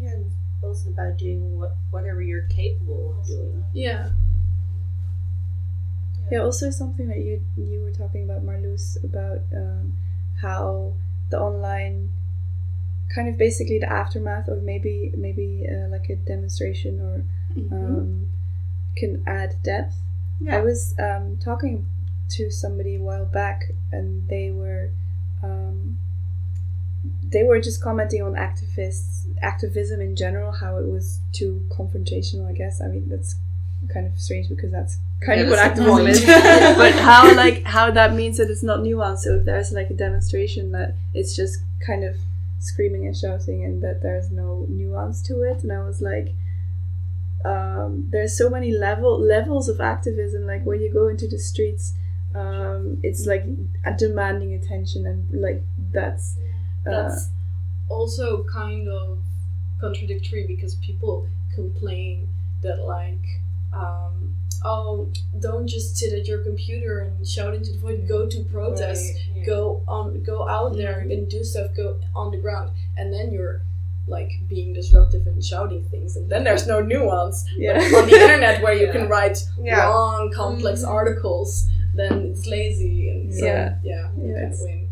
Yeah, and also about doing what whatever you're capable of doing. yeah, Yeah, also something that you you were talking about, Marloes, about um, how the online kind of basically the aftermath of maybe maybe uh, like a demonstration or um, can add depth. I was um, talking to somebody a while back, and they were um, they were just commenting on activists activism in general, how it was too confrontational. I guess I mean that's kind of strange because that's kind Yeah, of what that's the activism is. but how like how that means that it's not nuanced. So if there's like a demonstration that it's just kind of screaming and shouting and that there's no nuance to it, and I was like, um, there's so many level levels of activism. Like when you go into the streets, um, it's like demanding attention and like that's. Uh, That's also kind of contradictory because people complain that like um, oh don't just sit at your computer and shout into the void go to protest Right, yeah. go on go out there and do stuff go on the ground and then you're like being disruptive and shouting things and then there's no nuance yeah. on the internet where you Yeah. can write Yeah. long complex Mhm. articles then it's lazy and so Yeah. yeah, you Yeah, can't it's- win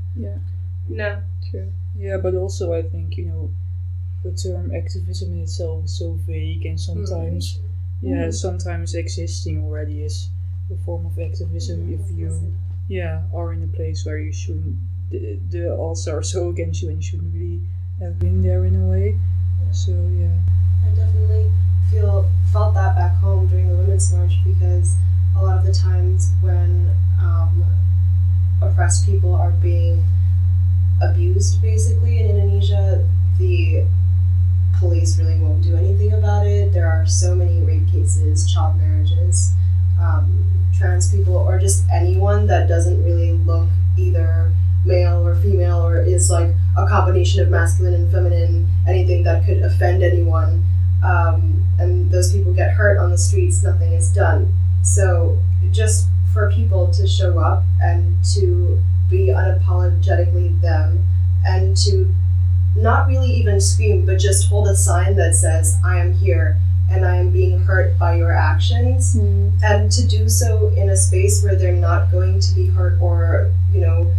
No. True. Yeah, but also I think you know the term activism in itself is so vague, and mm, sometimes yeah, mm. sometimes existing already is a form of activism mm, if you yeah are in a place where you shouldn't the, the odds are so against you and you shouldn't really have been there in a way. So yeah. I definitely feel felt that back home during the Women's March because a lot of the times when um, oppressed people are being abused, basically in Indonesia, the police really won't do anything about it. There are so many rape cases, child marriages, um, trans people, or just anyone that doesn't really look either male or female or is like a combination of masculine and feminine, anything that could offend anyone. Um, and those people get hurt on the streets, nothing is done. So just for people to show up and to be unapologetically them and to not really even scream, but just hold a sign that says, I am here and I am being hurt by your actions. And to do so in a space where they're not going to be hurt or, you know,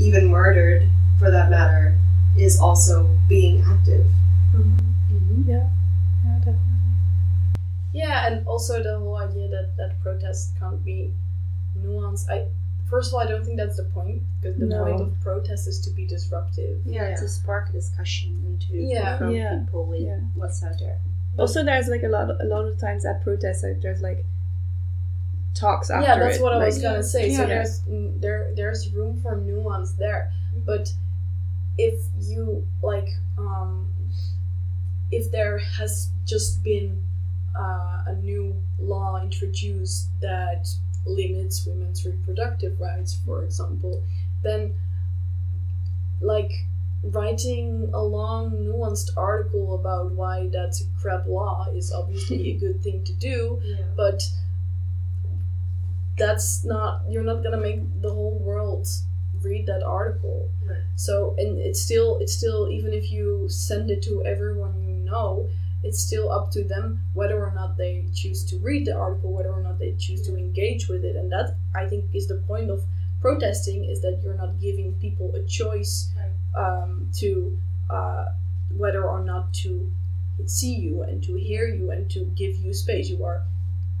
even murdered for that matter, is also being active. Mm-hmm. Yeah. Yeah, definitely. Yeah, and also the whole idea that that protest can't be nuanced. I first of all, I don't think that's the point because the No. point of protest is to be disruptive. Yeah, to spark a discussion and to Yeah. confront Yeah. people with Yeah. what's out there. Also, there's like a lot, a lot of times at protests, like there's like talks after yeah, that's it, what I was gonna say. So Yeah. there's mm, there there's room for nuance there, but if you like um, if there has just been uh, a new law introduced that limits women's reproductive rights, for example, then like writing a long nuanced article about why that's a crap law is obviously a good thing to do but that's not you're not gonna make the whole world read that article. Right. so and it's still it's still even if you send it to everyone you know it's still up to them whether or not they choose to read the article whether or not they choose to engage with it. And that i think is the point of protesting is that you're not giving people a choice um, to uh, whether or not to see you and to hear you and to give you space. You are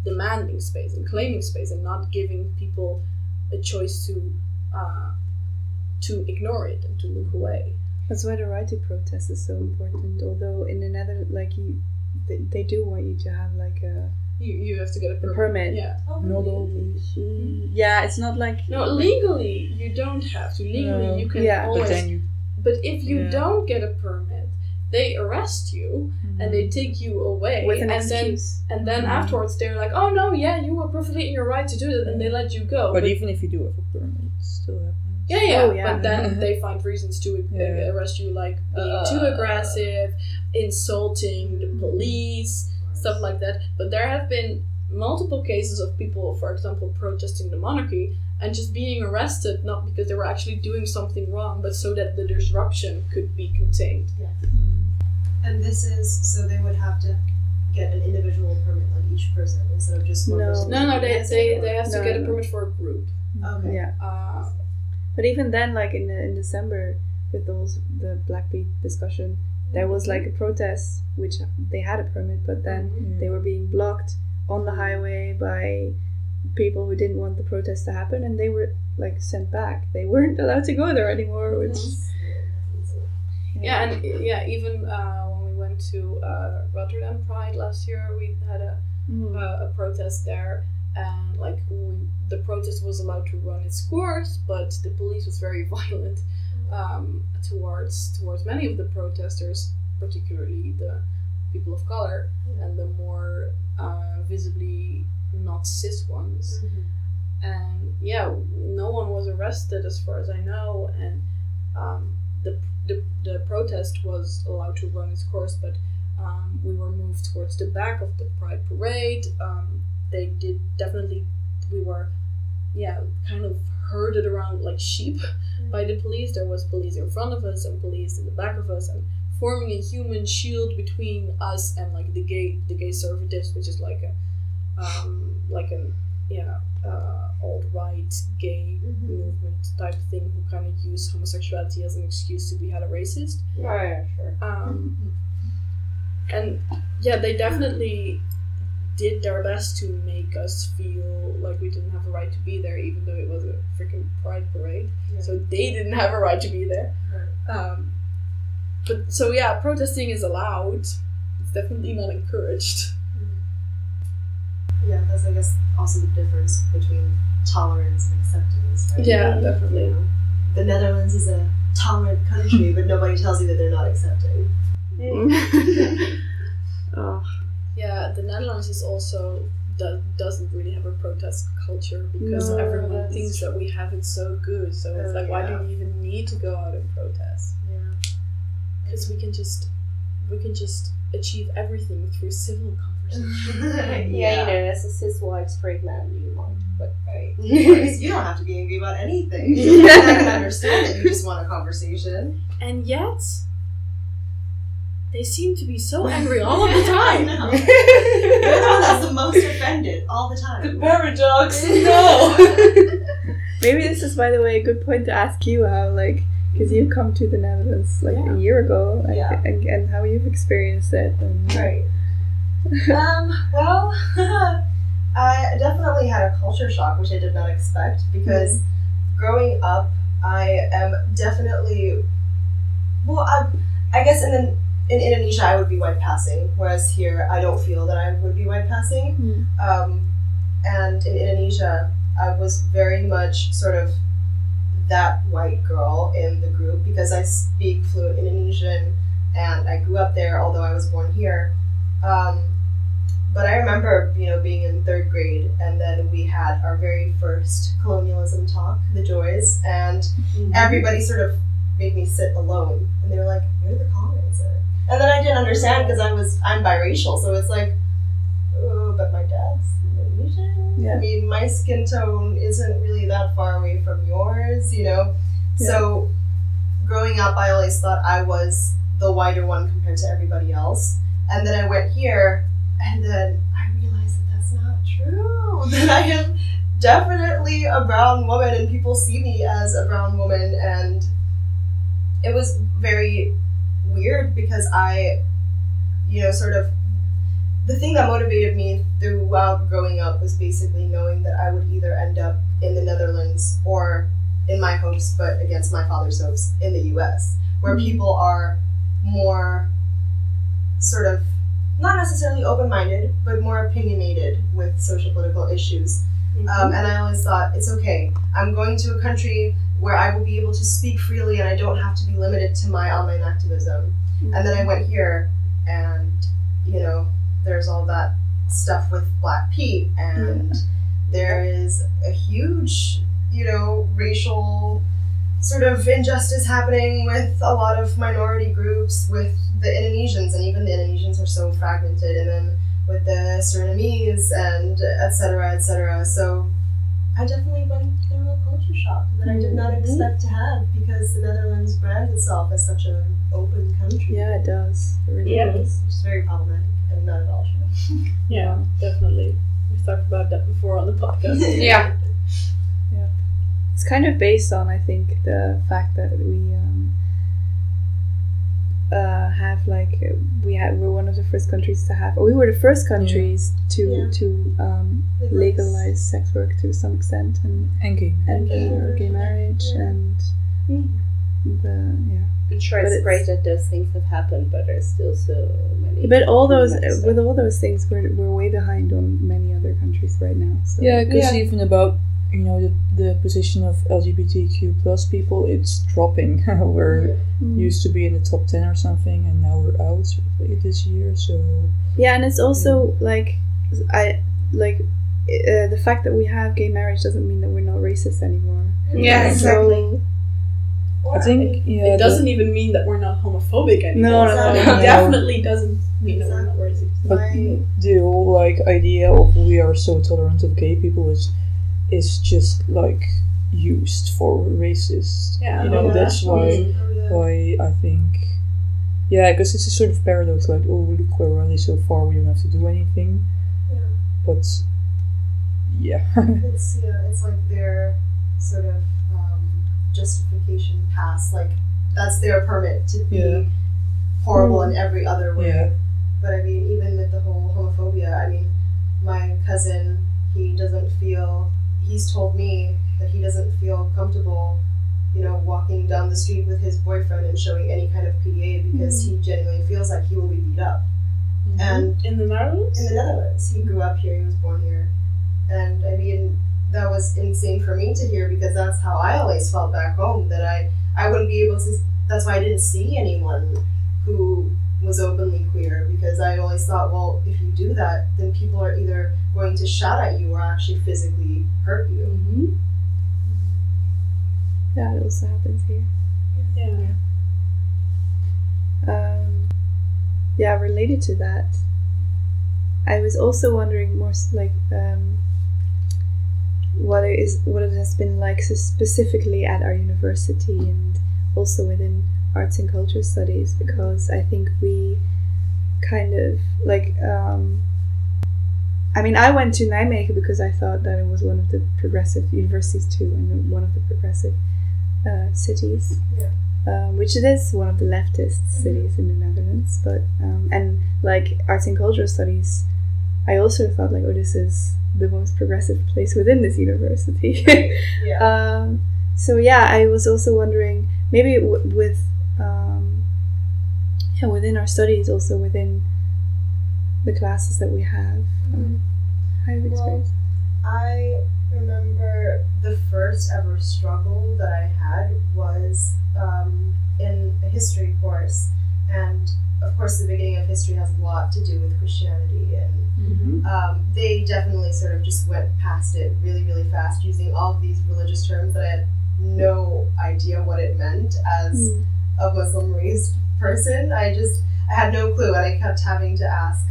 demanding space and claiming space and not giving people a choice to uh, to ignore it and to look away. That's why the right to protest is so important. Although in another like you, they, they do want you to have like a You, you have to get a permit. permit. Yeah. Not always. yeah. It's not like No, legally you don't have to. Legally No. you can Yeah, always. But then you But if you Yeah. don't get a permit, they arrest you and they take you away. with an and then and then Mhm. afterwards they're like, oh no, yeah, you were perfectly in your right to do it, and they let you go. but even if you do have a permit, it still happens. Yeah, yeah. Oh, yeah. But then they find reasons to uh, Yeah. arrest you, like being Uh. too aggressive, insulting the police, stuff like that. But there have been multiple cases of people, for example, protesting the monarchy and just being arrested, not because they were actually doing something wrong, but so that the disruption could be contained. Yeah, hmm. And this is so they would have to get an individual permit, like each person, instead of just one No. person. No, no, they, they, they have to No, get a no. permit for a group. Hmm. Okay. Yeah. Uh, But even then, like in in December, with those the Black Pete discussion, there was like a protest which they had a permit, but then mm-hmm. they were being blocked on the highway by people who didn't want the protest to happen, and they were like sent back. They weren't allowed to go there anymore, which Yeah, and yeah, even uh, when we went to uh, Rotterdam Pride last year, we had a Mm. uh, a protest there, and like we, the protest was allowed to run its course, but the police was very violent um, towards towards many of the protesters, particularly the people of color and the more uh, visibly not cis ones. And yeah, no one was arrested as far as I know, and um, the, the the protest was allowed to run its course, but um, we were moved towards the back of the Pride Parade. Um, they did definitely, we were, yeah, kind of herded around like sheep by the police. There was police in front of us and police in the back of us, and forming a human shield between us and like the gay the gay conservatives, which is like a um, like an yeah uh, alt right gay movement type thing who kind of use homosexuality as an excuse to be hella racist. Oh yeah, sure. Um, and yeah, they definitely did their best to make us feel like we didn't have a right to be there, even though it was a freaking pride parade. Yeah. So they didn't have a right to be there. Um, but so yeah, protesting is allowed. It's definitely not encouraged. Yeah, that's I guess also the difference between tolerance and acceptance. Right? Yeah, You definitely. know, the Netherlands is a tolerant country, but nobody tells you that they're not accepting. oh, Yeah, the Netherlands is also do- doesn't really have a protest culture because No, everyone that's thinks that we have it so good. So it's Oh, like, why do we even need to go out and protest? Yeah. Because we can just we can just achieve everything through civil conversation. Yeah, you know, as a cis white straight man, you want, but Right. Because you don't have to be angry about anything. I can understand that you just want a conversation. and yet, they seem to be so angry all of the I time. know. You're the one that's the most offended all the time. The paradox, no. maybe this is, by the way, a good point to ask you how, like, because you've come to the Netherlands like Yeah. a year ago, I Yeah. and, and how you've experienced it. And, Right. Um, well, I definitely had a culture shock, which I did not expect because growing up, I am definitely, well, I, I guess in, the, in Indonesia I would be white passing, whereas here I don't feel that I would be white passing. Hmm. Um, and in Indonesia, I was very much sort of that white girl in the group because I speak fluent Indonesian and I grew up there, although I was born here. Um, but I remember, you know, being in third grade, and then we had our very first colonialism talk, the Joys, and everybody sort of made me sit alone, and they were like, "You're the colonizer," and then I didn't understand because I was I'm biracial, so it's like, oh, but my dad's Indonesian. Yeah. I mean, my skin tone isn't really that far away from yours, you know. Yeah. So, growing up, I always thought I was the whiter one compared to everybody else, and then I went here, and then I realized that that's not true. That I am definitely a brown woman, and people see me as a brown woman, and it was very weird because I, you know, sort of the thing that motivated me throughout growing up was basically knowing that I would either end up in the Netherlands or in my hopes, but against my father's hopes, in the US, where mm-hmm. people are more sort of not necessarily open minded, but more opinionated with social political issues. Um, and I always thought, it's okay. I'm going to a country where I will be able to speak freely and I don't have to be limited to my online activism. And then I went here, and, you know, there's all that stuff with Black Pete, and there is a huge, you know, racial sort of injustice happening with a lot of minority groups, with the Indonesians, and even the Indonesians are so fragmented, and then with the Surinamese, and et cetera, et cetera. So I definitely went through a culture shock that I did not mm-hmm. expect to have because the Netherlands brands itself as such an open country. Yeah, it does. It really Yeah. does. Which is very problematic and not at all true. Yeah, definitely. We've talked about that before on the podcast. yeah. It's kind of based on, I think, the fact that we um, uh, have like uh, we had we're one of the first countries to have, or we were the first countries to Yeah. to um, legalize sex work to some extent and And gay and Gay uh, marriage, gay marriage yeah. and the yeah. I'm sure But it's it's- great that those things have happened, but there's still so many. But all those with all those things, we're we're way behind on many other countries right now. So Yeah, because Yeah. even about you know the, the position of LGBTQ plus people, it's dropping. we're Mm. used to be in the top ten or something, and now we're out this year. So Yeah, and it's also like I like uh, the fact that we have gay marriage doesn't mean that we're not racist anymore. Yeah, So- exactly. Or, I think yeah, it doesn't even mean that we're not homophobic anymore. No, no, no, It definitely doesn't mean that we're not racist. But My- the whole like idea of we are so tolerant of gay people is is just like used for racist. Yeah, you know yeah. that's why Oh, why I think yeah, because it's a sort of paradox. Like oh look we're already so far, we don't have to do anything. Yeah. But yeah, It's yeah, it's like their sort of um, justification pass. Like that's their permit to be Yeah. horrible in every other way. yeah, But I mean, even with the whole homophobia, I mean, my cousin, he doesn't feel. He's told me that he doesn't feel comfortable, you know, walking down the street with his boyfriend and showing any kind of PDA because mm. he genuinely feels like he will be beat up. Mm-hmm. And In the Netherlands? in the Netherlands. He grew up here, he was born here. And I mean, that was insane for me to hear because that's how I always felt back home that I, I wouldn't be able to, that's why I didn't see anyone who was openly queer because I always thought, well, if you do that, then people are either going to shout at you or actually physically hurt you. Mm-hmm. that also happens here. Yeah. Um, yeah, related to that, I was also wondering more like um, what it is what it has been like so specifically at our university and also within arts and culture studies because I think we kind of like um, I mean I went to Nijmegen because I thought that it was one of the progressive universities too and one of the progressive uh, cities Yeah. um, which it is one of the leftist cities in the Netherlands. But um, and like arts and cultural studies, I also thought like, oh, this is the most progressive place within this university. Yeah. um, so yeah, I was also wondering maybe w- with um, yeah within our studies, also within the classes that we have. Um, how have you Well, experienced? I remember the first ever struggle that I had was um, in a history course, and of course, the beginning of history has a lot to do with Christianity, and Mm-hmm. um, they definitely sort of just went past it really, really fast, using all of these religious terms that I had no idea what it meant as Mm. A Muslim raised person. I just I had no clue, and I kept having to ask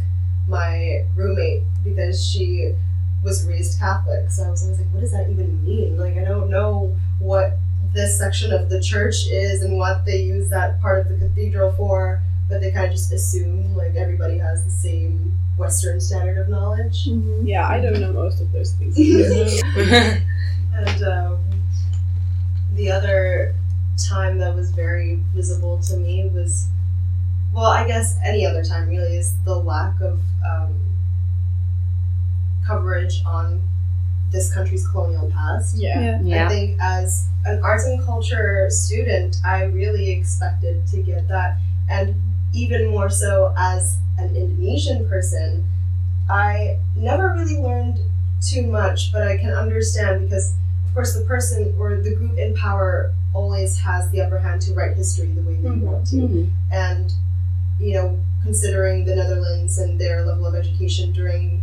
my roommate because she was raised Catholic. So I was always like, what does that even mean? Like I don't know what this section of the church is and what they use that part of the cathedral for, but they kind of just assume like everybody has the same Western standard of knowledge. Mhm. Yeah, I don't know most of those things. And um, the other time that was very visible to me was, well, I guess any other time really, is the lack of um, coverage on this country's colonial past. yeah. Yeah. Yeah. I think as an arts and culture student, I really expected to get that. And even more so as an Indonesian person, I never really learned too much, but I can understand because, of course, the person or the group in power always has the upper hand to write history the way they Mhm. want to. Mhm. and you know considering the netherlands and their level of education during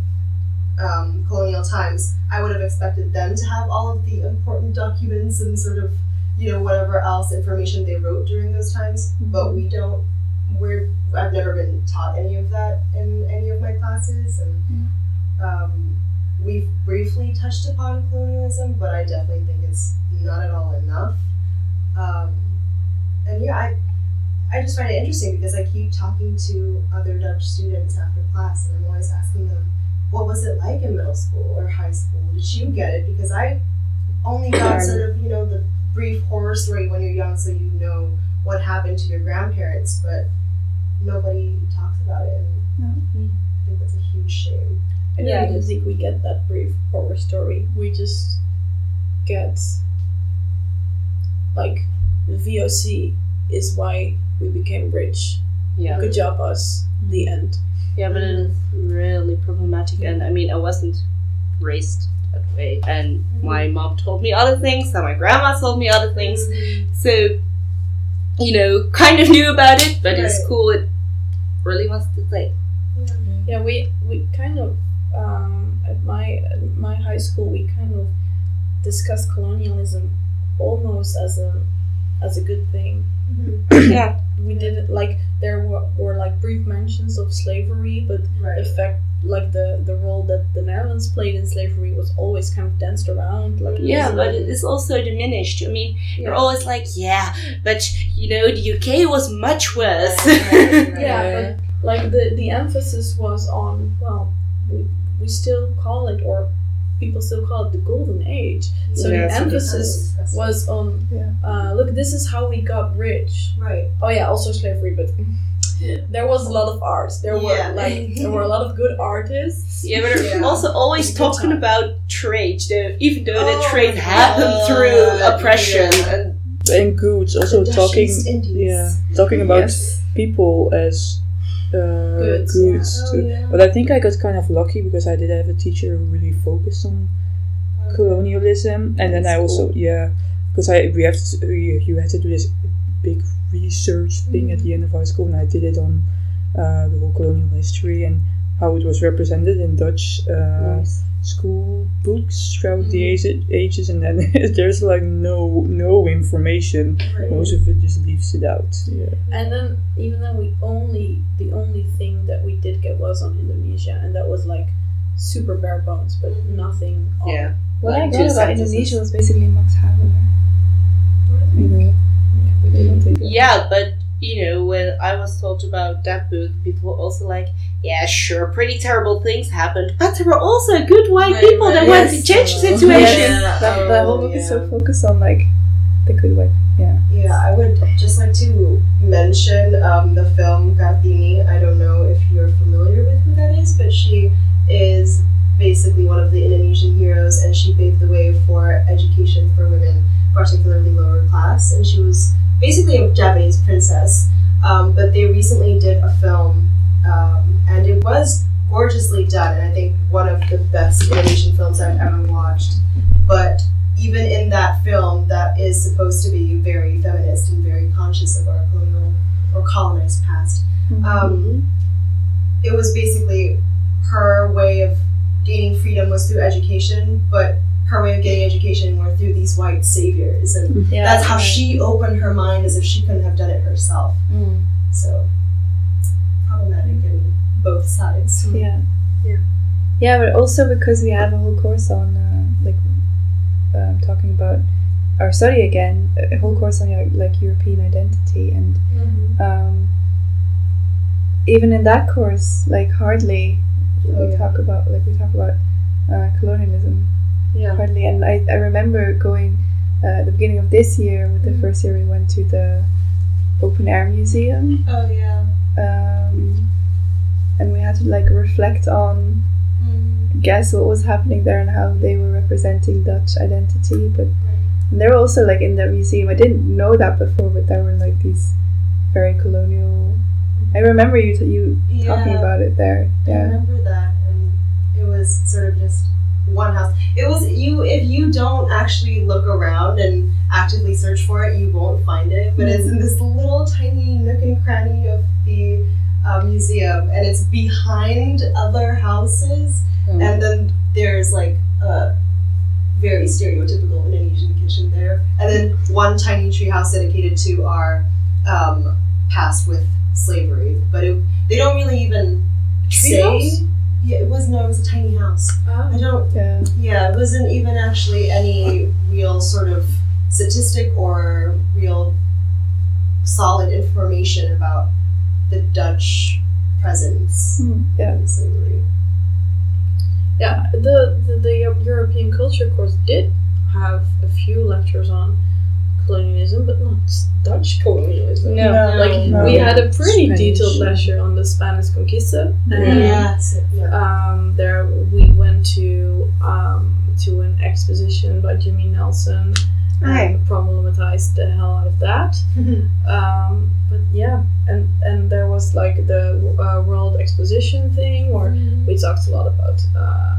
um, colonial times i would have expected them to have all of the important documents and sort of you know whatever else information they wrote during those times. But we don't we're i've never been taught any of that in any of my classes. And um, we've briefly touched upon colonialism but i definitely think it's not at all enough um, and yeah i I just find it interesting because I keep talking to other Dutch students after class, and I'm always asking them, "What was it like in middle school or high school? Did you get it?" Because I only got sort of you know the brief horror story when you're young, so you know what happened to your grandparents, but nobody talks about it, and I think that's a huge shame. I don't Yeah, it even think we get that brief horror story. We just get like VOC is why we became rich. Yeah. Good job, us. Mm-hmm. The end. Yeah, but it is mm-hmm. really problematic, and I mean, I wasn't raised that way, and mm-hmm. my mom told me other things, and my grandma told me other things, so you know, kind of knew about it, but in Right. school it really was the thing. Yeah, we we kind of um, at my at my high school we kind of discussed colonialism almost as a as a good thing. Mm-hmm. Yeah. We did it like there were, were like brief mentions of slavery, but Right. the fact like the the role that the Netherlands played in slavery was always kind of danced around. Like Yeah, wasn't- but it is also diminished. I mean, you're always like, yeah, but you know, the UK was much worse. Right, right. yeah, but like the the emphasis was on well, we we still call it or people still call it the golden age. So Yeah, the emphasis was on Yeah. uh, look, this is how we got rich. right. Oh yeah, also slavery, but there was a lot of art. There were like there were a lot of good artists. Yeah, but Yeah. also always talking time. about trade, though, even though the Oh trade my happened God, through oppression. yeah. And and goods also talking East yeah talking about Yes. people as uh, Goods, goods, yeah. Oh, too. yeah. But I think I got kind of lucky because I did have a teacher who really focused on colonialism, and then I That's also yeah, because I we have to, you, you had to do this big research thing at the end of high school, and I did it on uh, the whole colonial history and how it was represented in Dutch uh, school books throughout the mm-hmm. age, ages, and then there's like no no information. Right. Most of it just leaves it out. Yeah. And then even then we only the only thing that we did get was on Indonesia, and that was like super bare bones, but mm-hmm. nothing. On, Yeah. What Like I got about. Indonesia was basically Max Havelaar. You know, we didn't mm-hmm. take it. Yeah, but you know, when I was told about that book, people were also like, yeah, sure, pretty terrible things happened, but there were also good white Right, people right. that wanted to Yes. change the situation. Yes, that, that whole Oh, book is so focused on like the good way. Yeah. Yeah, I would just like to mention um, the film Kartini. I don't know if you're familiar with who that is, but she is basically one of the Indonesian heroes, and she paved the way for education for women, particularly lower class. And she was basically a Javanese princess. Um, but they recently did a film, um, and it was gorgeously done, and I think one of the best Indonesian films I've ever watched. But even in that film that is supposed to be very feminist and very conscious of our colonial or colonized past um, it was basically her way of gaining freedom was through education but her way of getting education were through these white saviors and yeah. that's how she opened her mind as if she couldn't have done it herself Mm. so problematic in both sides Yeah. Yeah. Yeah, but also because we have a whole course on uh, like um, talking about our study again, a whole course on like, like European identity, and um, even in that course, like hardly Oh, we yeah. talk about like we talk about uh, colonialism Yeah. hardly. And I, I remember going uh, at the beginning of this year with the first year we went to the open air museum oh yeah um, and we had to like reflect on guess what was happening there and how they were representing Dutch identity. But and they were also like in the museum. I didn't know that before, but there were like these very colonial. I remember you you talking about it there. Yeah. I Yeah, remember that, and it was sort of just one house. It was you. If you don't actually look around and actively search for it, you won't find it. But it's in this little tiny nook and cranny of the uh, museum, and it's behind other houses. And then there's like a very stereotypical Indonesian kitchen there, and then one tiny tree house dedicated to our um, past with slavery. But it, they don't really even say. Treehouse? Yeah, it was no, it was a tiny house. Ah. I don't. yeah. Yeah, it wasn't even actually any real sort of statistic or real solid information about the Dutch presence Hmm, yeah. in slavery. Yeah, the, the the European culture course did have a few lectures on colonialism, but not Dutch colonialism. No. Like No. we had a pretty Spanish. detailed lecture on the Spanish conquista, and Yeah, yeah. um, there we went to um, to an exposition by Jimmy Nelson, Okay. and problematized the hell out of that. Um, but yeah, and and there was like the uh, World Exposition thing, where we talked a lot about. Uh,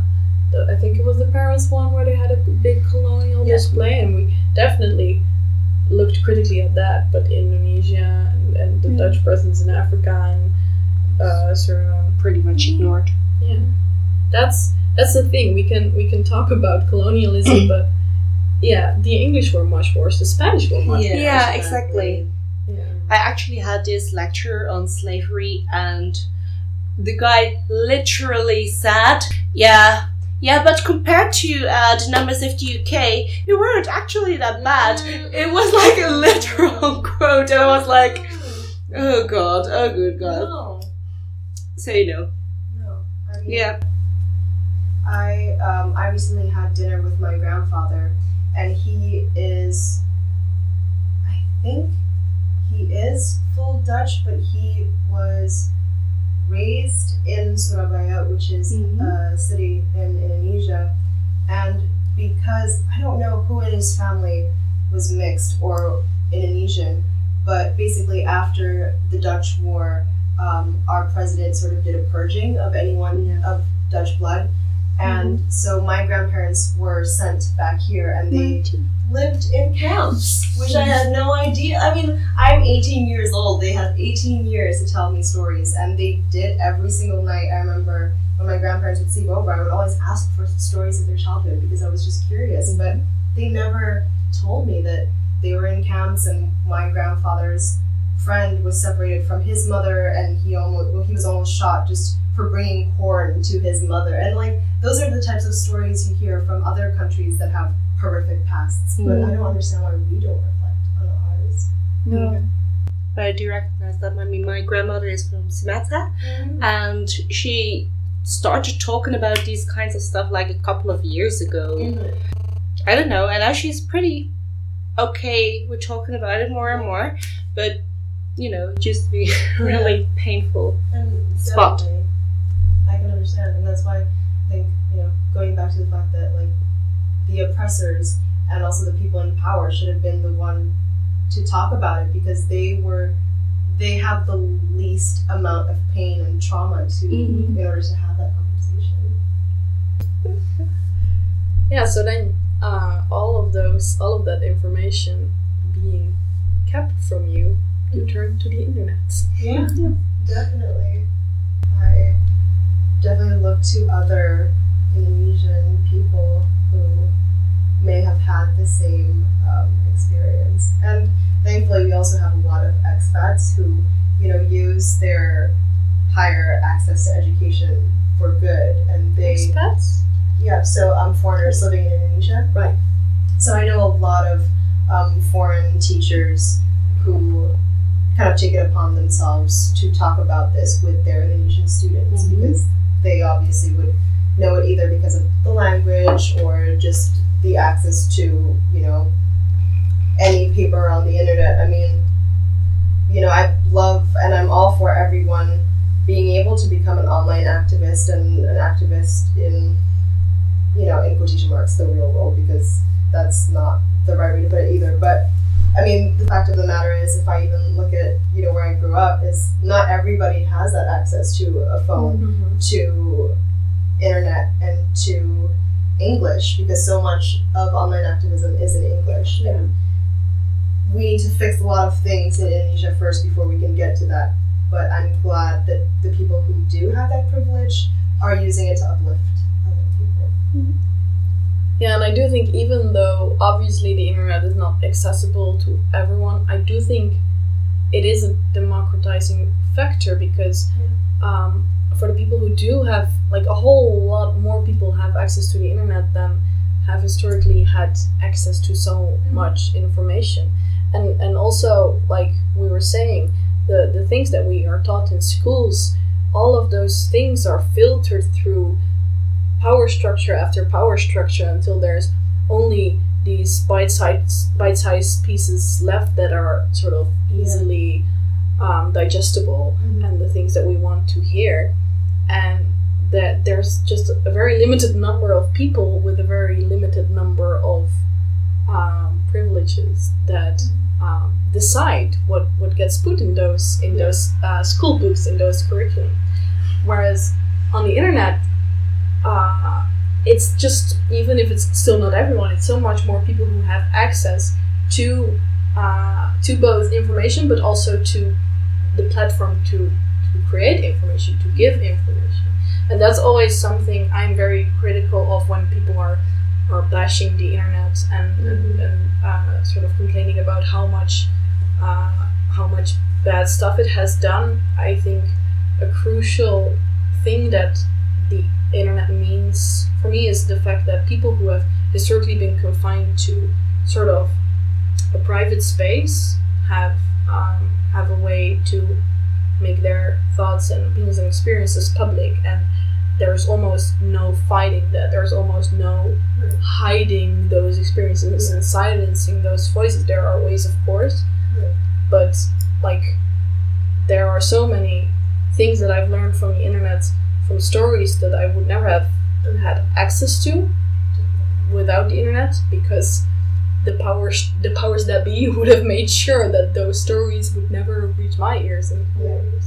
the, I think it was the Paris one where they had a big colonial Yeah. display, and we definitely looked critically at that. But Indonesia and, and the mm. Dutch presence in Africa and uh, Suriname, Pretty much mm. ignored. yeah, that's that's the thing. We can we can talk about colonialism, mm. but yeah, the English were much worse. The Spanish were much worse. Yeah, exactly. Yeah. I actually had this lecture on slavery, and the guy literally said, "Yeah, yeah, but compared to uh, the numbers of the UK, you weren't actually that bad." It was like a literal quote, and I was like, "Oh God, oh good God." No, So you know, no. I mean, yeah, I um, I recently had dinner with my grandfather, and he is, I think, he is full Dutch, but he was raised in Surabaya, which is Mhm. a city in Indonesia, and because I don't know who in his family was mixed or Indonesian, but basically after the Dutch War, um, our president sort of did a purging of anyone of Dutch blood. And so my grandparents were sent back here and they lived in camps, which I had no idea. I mean, I'm 18 years old. They had 18 years to tell me stories, and they did every single night. I remember when my grandparents would sleep over, I would always ask for stories of their childhood because I was just curious. Mm-hmm. But they never told me that they were in camps, and my grandfather's friend was separated from his mother, and he almost well, he was almost shot just for bringing corn to his mother. And like those are the types of stories you hear from other countries that have horrific pasts. But mm. I don't understand why we don't reflect on ours. No. but I do recognize that. I mean, my grandmother is from Sumatra, mm. and she started talking about these kinds of stuff like a couple of years ago. Mm-hmm. I don't know, and now she's pretty okay with talking about it more and more, but you know, it used to be really painful. And Spot. definitely, I can understand, and that's why I think you know going back to the fact that like the oppressors and also the people in power should have been the one to talk about it because they were they have the least amount of pain and trauma to Mhm. in order to have that conversation. Yeah, so then uh, all of those, all of that information being kept from you, you turn to the internet. Yeah, definitely. I definitely look to other Indonesian people who may have had the same um, experience. And thankfully, we also have a lot of expats who, you know, use their higher access to education for good. And they, Expats? yeah, so um, foreigners living in Indonesia. Right. So I know a lot of um, foreign teachers who kind of take it upon themselves to talk about this with their Indonesian students Mhm. because they obviously would know it either because of the language or just the access to, you know, any paper on the internet. I mean, you know, I love and I'm all for everyone being able to become an online activist and an activist in, you know, in quotation marks, the real world, because that's not the right way to put it either. But I mean, the fact of the matter is, if I even look at, you know, where I grew up, is not everybody has that access to a phone, Mm-hmm. to internet, and to English, because so much of online activism is in English. Yeah. And we need to fix a lot of things in Indonesia first before we can get to that. But I'm glad that the people who do have that privilege are using it to uplift other people. Yeah, and I do think even though obviously the internet is not accessible to everyone, I do think it is a democratizing factor because um, for the people who do have like a whole lot more people have access to the internet than have historically had access to so much information. And and also like we were saying the the things that we are taught in schools all of those things are filtered through power structure after power structure until there's only these bite-sized bite-sized pieces left that are sort of easily um, digestible and the things that we want to hear. And that there's just a very limited number of people with a very limited number of um, privileges that um, decide what, what gets put in those in those uh, school books in those curriculum. Whereas on the internet, uh, it's just even if it's still not everyone, it's so much more people who have access to uh, to both information but also to the platform to, to create information, to give information. And that's always something I'm very critical of when people are are bashing the internet and, and, and uh, sort of complaining about how much uh, how much bad stuff it has done. I think a crucial thing that the internet means for me is the fact that people who have historically been confined to sort of a private space have um, have a way to make their thoughts and opinions and experiences public. And there's almost no fighting that. There's almost no hiding those experiences and silencing those voices. There are ways of course Yeah. but like there are so many things that i've learned from the internet from stories that i would never have had access to without the internet because the powers the powers that be would have made sure that those stories would never reach my ears and Yeah. ears.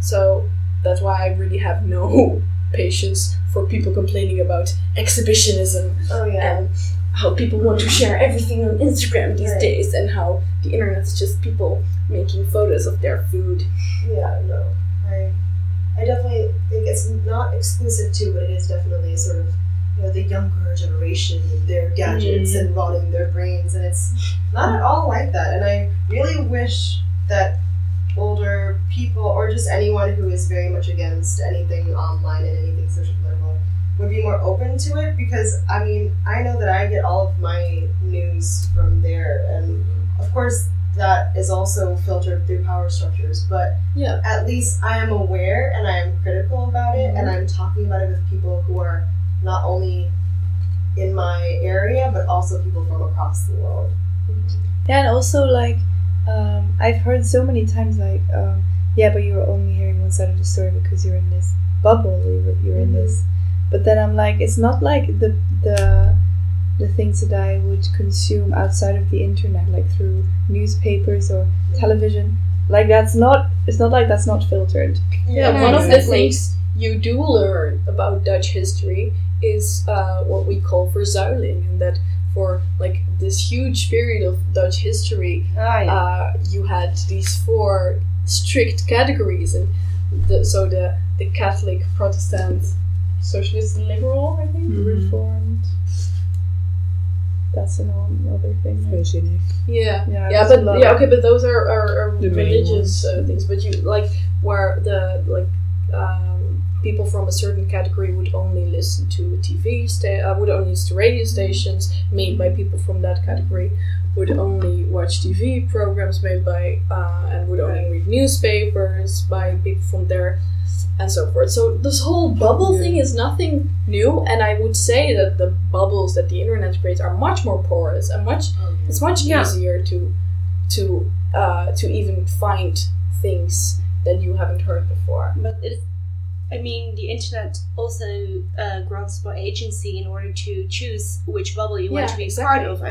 So that's why I really have no patience for people complaining about exhibitionism Oh yeah. and how people want to share everything on Instagram these Right. days and how the internet is just people making photos of their food. Yeah, no. I I definitely think it's not exclusive to, but it is definitely sort of you know, the younger generation and their gadgets mm. and rotting their brains and it's not at all like that. And I really wish that older people or just anyone who is very much against anything online and anything social political would be more open to it because I mean I know that I get all of my news from there and mm-hmm. of course that is also filtered through power structures but Yeah. at least I am aware and I am critical about it and I'm talking about it with people who are not only in my area but also people from across the world Yeah, and also like um, I've heard so many times like um, yeah, but you're only hearing one side of the story because you're in this bubble. You're, you're in this, but then I'm like, it's not like the the the things that I would consume outside of the internet, like through newspapers or television. Like that's not. It's not like that's not filtered. Yeah, Yeah, one of the things you do learn about Dutch history is uh, what we call verzuiling, and that for like this huge period of Dutch history, Ah, yeah. uh, you had these four strict categories, and the, so the the Catholic, Protestant, Socialist, and Liberal, I think. Mhm. Reformed. That's another thing. right? Hygienic. Yeah, Yeah, yeah, but yeah, okay, but those are, are, are The religious ones. uh, things. But you like where the like um, people from a certain category would only listen to TV, sta- uh, would only listen to radio stations made by people from that category, would only watch TV programs made by uh, and would only read newspapers by people from there. And so forth. So this whole bubble Yeah. thing is nothing new, and I would say that the bubbles that the internet creates are much more porous and much it's much Yeah. easier to to uh, to even find things that you haven't heard before. But it's, I mean, the internet also uh, grants more agency in order to choose which bubble you want to be exactly. part of.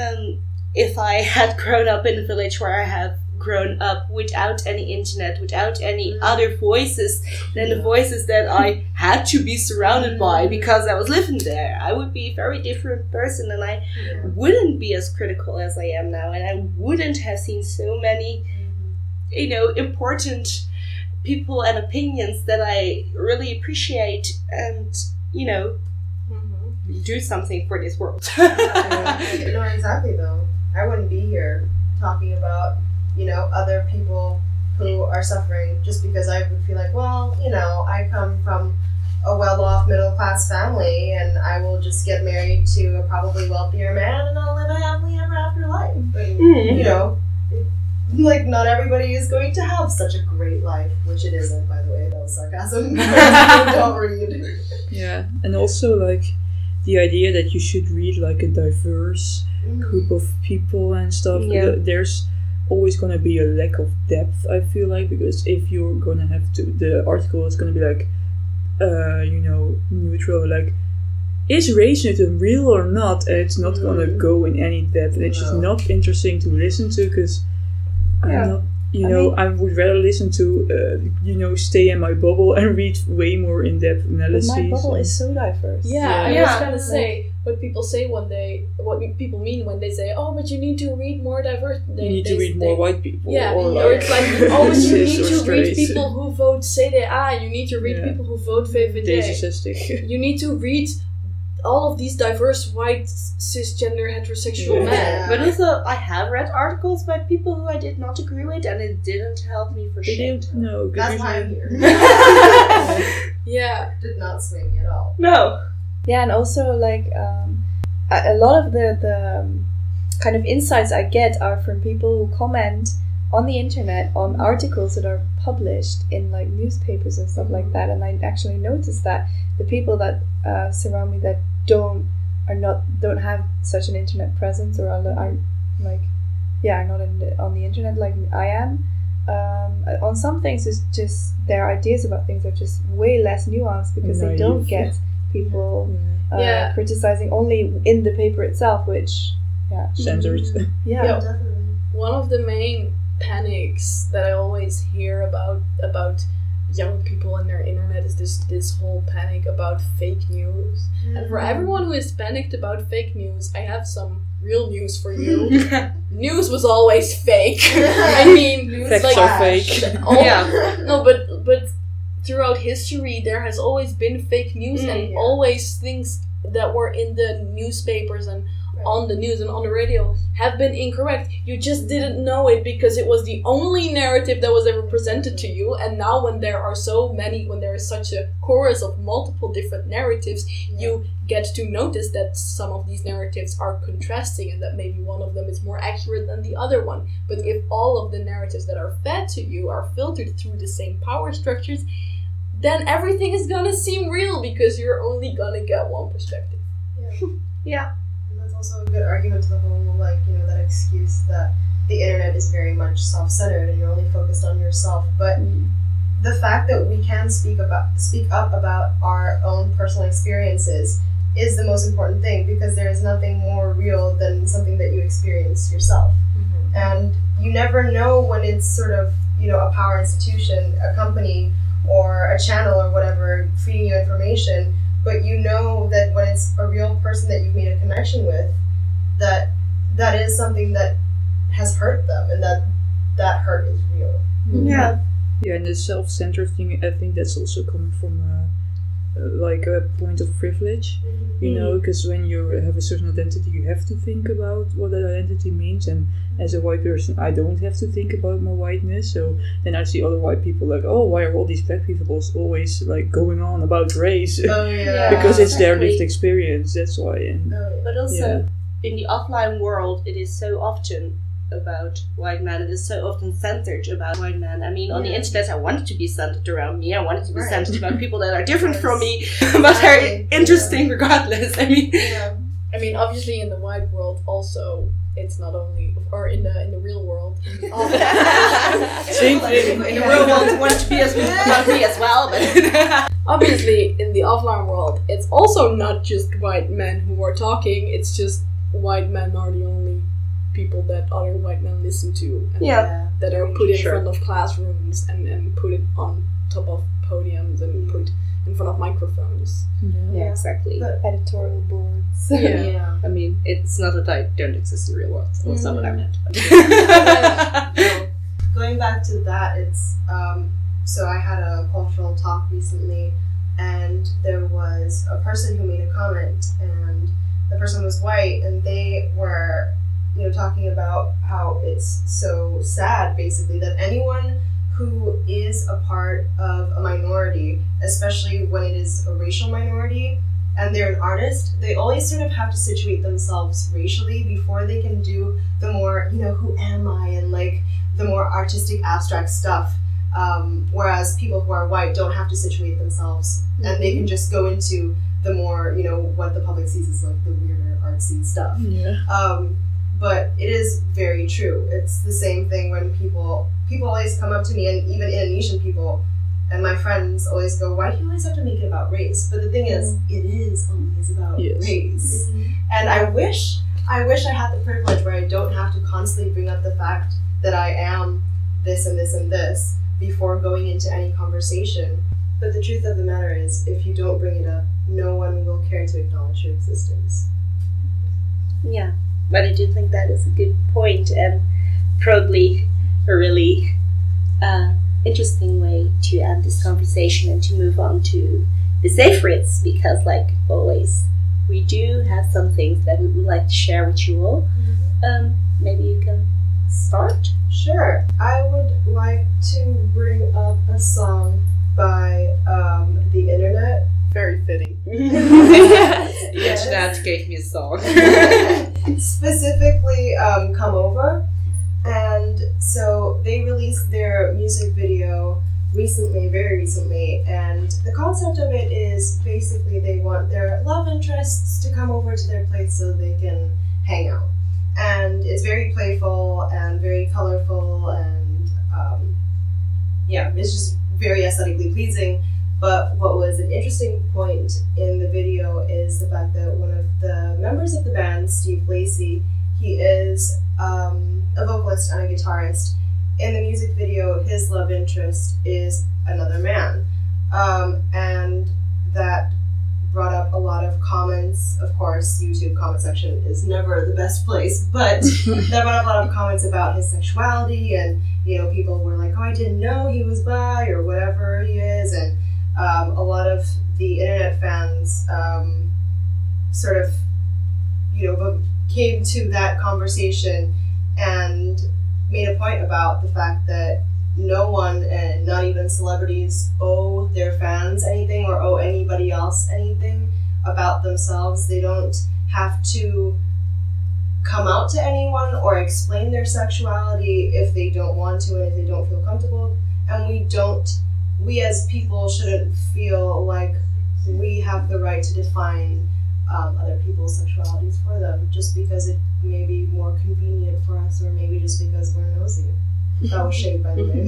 Um, if I had grown up in a village where I have grown up without any internet, without any Mm. other voices than the voices that I had to be surrounded by mm. because I was living there, I would be a very different person and I wouldn't be as critical as I am now and I wouldn't have seen so many mm-hmm. you know important people and opinions that I really appreciate and you know mm-hmm. do something for this world. Yeah, no, exactly though. I wouldn't be here talking about, you know, other people who are suffering just because I would feel like, well, you know, I come from a well off middle class family and I will just get married to a probably wealthier man and I'll live a happily ever after life. And, hmm. you know, like not everybody is going to have such a great life, which it isn't, by the way. That was sarcasm. Don't read. Yeah, and also like the idea that you should read like a diverse mm-hmm. group of people and stuff. Yeah. There's always gonna be a lack of depth. I feel like because if you're gonna have to, the article is gonna be like, uh, you know, neutral. Like is racism real or not? And it's not gonna go in any depth, and it's just not interesting to listen to because Yeah. I'm not. You I know, mean- I would rather listen to, uh, you know, stay in my bubble and read way more in-depth But analyses. my bubble is so diverse. Yeah, yeah. I Yeah. was gonna say what people say when they what people mean when they say, "Oh, but you need to read more diverse." They, you need they, to read they- more white people. Yeah, or, or, it's like, oh, but you need or to read people who vote CDA. And you need to read Yeah. people who vote VVD. Daisy You need to read all of these diverse white cisgender heterosexual Yeah. men. But also, I have read articles by people who I did not agree with, and it didn't help me for They shit. didn't know. 'cause That's why I'm here. Yeah, Did not sway me at all. no. Yeah, and also like um, a, a lot of the the um, kind of insights I get are from people who comment on the internet on articles that are published in like newspapers and stuff like that. And I actually noticed that the people that uh, surround me that don't are not don't have such an internet presence or are, are like yeah are not in the, on the internet like I am. Um, on some things, it's just their ideas about things are just way less nuanced because they don't get people uh, Yeah. criticizing only in the paper itself, which yeah, Censored. yeah, Yeah. definitely. one of the main panics that I always hear about about young people and their internet is this this whole panic about fake news. And for everyone who is panicked about fake news, I have some real news for you. news was always fake. I mean, Facts like, are fake. all- Yeah. no, but but throughout history, there has always been fake news Mm, and yeah. always things that were in the newspapers and on the news and on the radio have been incorrect. You just didn't know it because it was the only narrative that was ever presented to you. And now, when there are so many, when there is such a chorus of multiple different narratives, you get to notice that some of these narratives are contrasting and that maybe one of them is more accurate than the other one. But if all of the narratives that are fed to you are filtered through the same power structures, then everything is gonna seem real because you're only gonna get one perspective. yeah. that's also a good argument to the whole, like, you know, that excuse that the internet is very much self centered and you're only focused on yourself. But mm-hmm. the fact that we can speak about speak up about our own personal experiences is the most important thing because there is nothing more real than something that you experience yourself. Mm-hmm. And you never know when it's sort of, you know, a power institution, a company, or a channel or whatever feeding you information, but you know that when it's a real person that you've made a connection with, that that is something that has hurt them and that that hurt is real. Yeah. Yeah, and the self-centered thing, I think that's also coming from uh, like a point of privilege, you know, mm-hmm. because when you have a certain identity, you have to think about what that identity means. And as a white person, I don't have to think about my whiteness. So then I see other white people like, oh, why are all these black people always like going on about race? Oh yeah. because it's their lived experience. That's why. And Oh, But also, Yeah. in the offline world, it is so often about white men. It is so often centered about white men. I mean, on the internet, I wanted to be centered around me. I wanted to be Right. centered about people that are different Yes. from me, but they're Exactly. interesting regardless. I mean, yeah. I mean, obviously, in the wide world, also, it's not only, or in the in the real world. In the Same thing. In the real world, I want to be as about me as well, but obviously, in the offline world, it's also not just white men who are talking. It's just white men are the only people that other white men listen to. And Yeah. That are put in Sure. front of classrooms and, and put it on top of podiums and put in front of microphones. yeah, exactly. But- editorial boards. Yeah. Yeah. I mean, it's not that I don't exist in real world. That's not what I meant. So, going back to that, it's um, so I had a cultural talk recently, and there was a person who made a comment, and the person was white, and they were, you know, talking about how it's so sad, basically, that anyone who is a part of a minority, especially when it is a racial minority, and they're an artist, they always sort of have to situate themselves racially before they can do the more, you know, who am I, and like the more artistic, abstract stuff. Um, whereas people who are white don't have to situate themselves, and they can just go into the more, you know, what the public sees as like the weirder artsy stuff. Yeah. Um, but it is very true. It's the same thing when people people always come up to me, and even Indonesian people And my friends always go, "Why do you always have to make it about race?" But the thing is, mm. it is always about Yes. race. Mm-hmm. And I wish, I wish I had the privilege where I don't have to constantly bring up the fact that I am this and this and this before going into any conversation. But the truth of the matter is, if you don't bring it up, no one will care to acknowledge your existence. Yeah, but I do think that is a good point and probably a really uh, interesting way to end this conversation and to move on to the savourites because, like always, we do have some things that we would like to share with you all. Um, maybe you can start. Sure. I would like to bring up a song by um, The Internet. Very fitting. The internet gave me a song. Specifically, um, Come Over. And so they released their music video recently, very recently. And the concept of it is basically they want their love interests to come over to their place so they can hang out. And it's very playful and very colorful and um, yeah, it's just very aesthetically pleasing. But what was an interesting point in the video is the fact that one of the members of the band, Steve Lacey, he is um, a vocalist and a guitarist. In the music video, his love interest is another man. Um, and that brought up a lot of comments. Of course, YouTube comment section is never the best place, but that brought up a lot of comments about his sexuality and you know people were like oh i didn't know he was bi or whatever he is and um, a lot of the internet fans um, sort of you know came to that conversation and made a point about the fact that no one and not even celebrities owe their fans anything or owe anybody else anything about themselves they don't have to come out to anyone or explain their sexuality if they don't want to and if they don't feel comfortable. And we don't, we as people shouldn't feel like we have the right to define um, other people's sexualities for them just because it may be more convenient for us or maybe just because we're nosy. That was shade, by the way.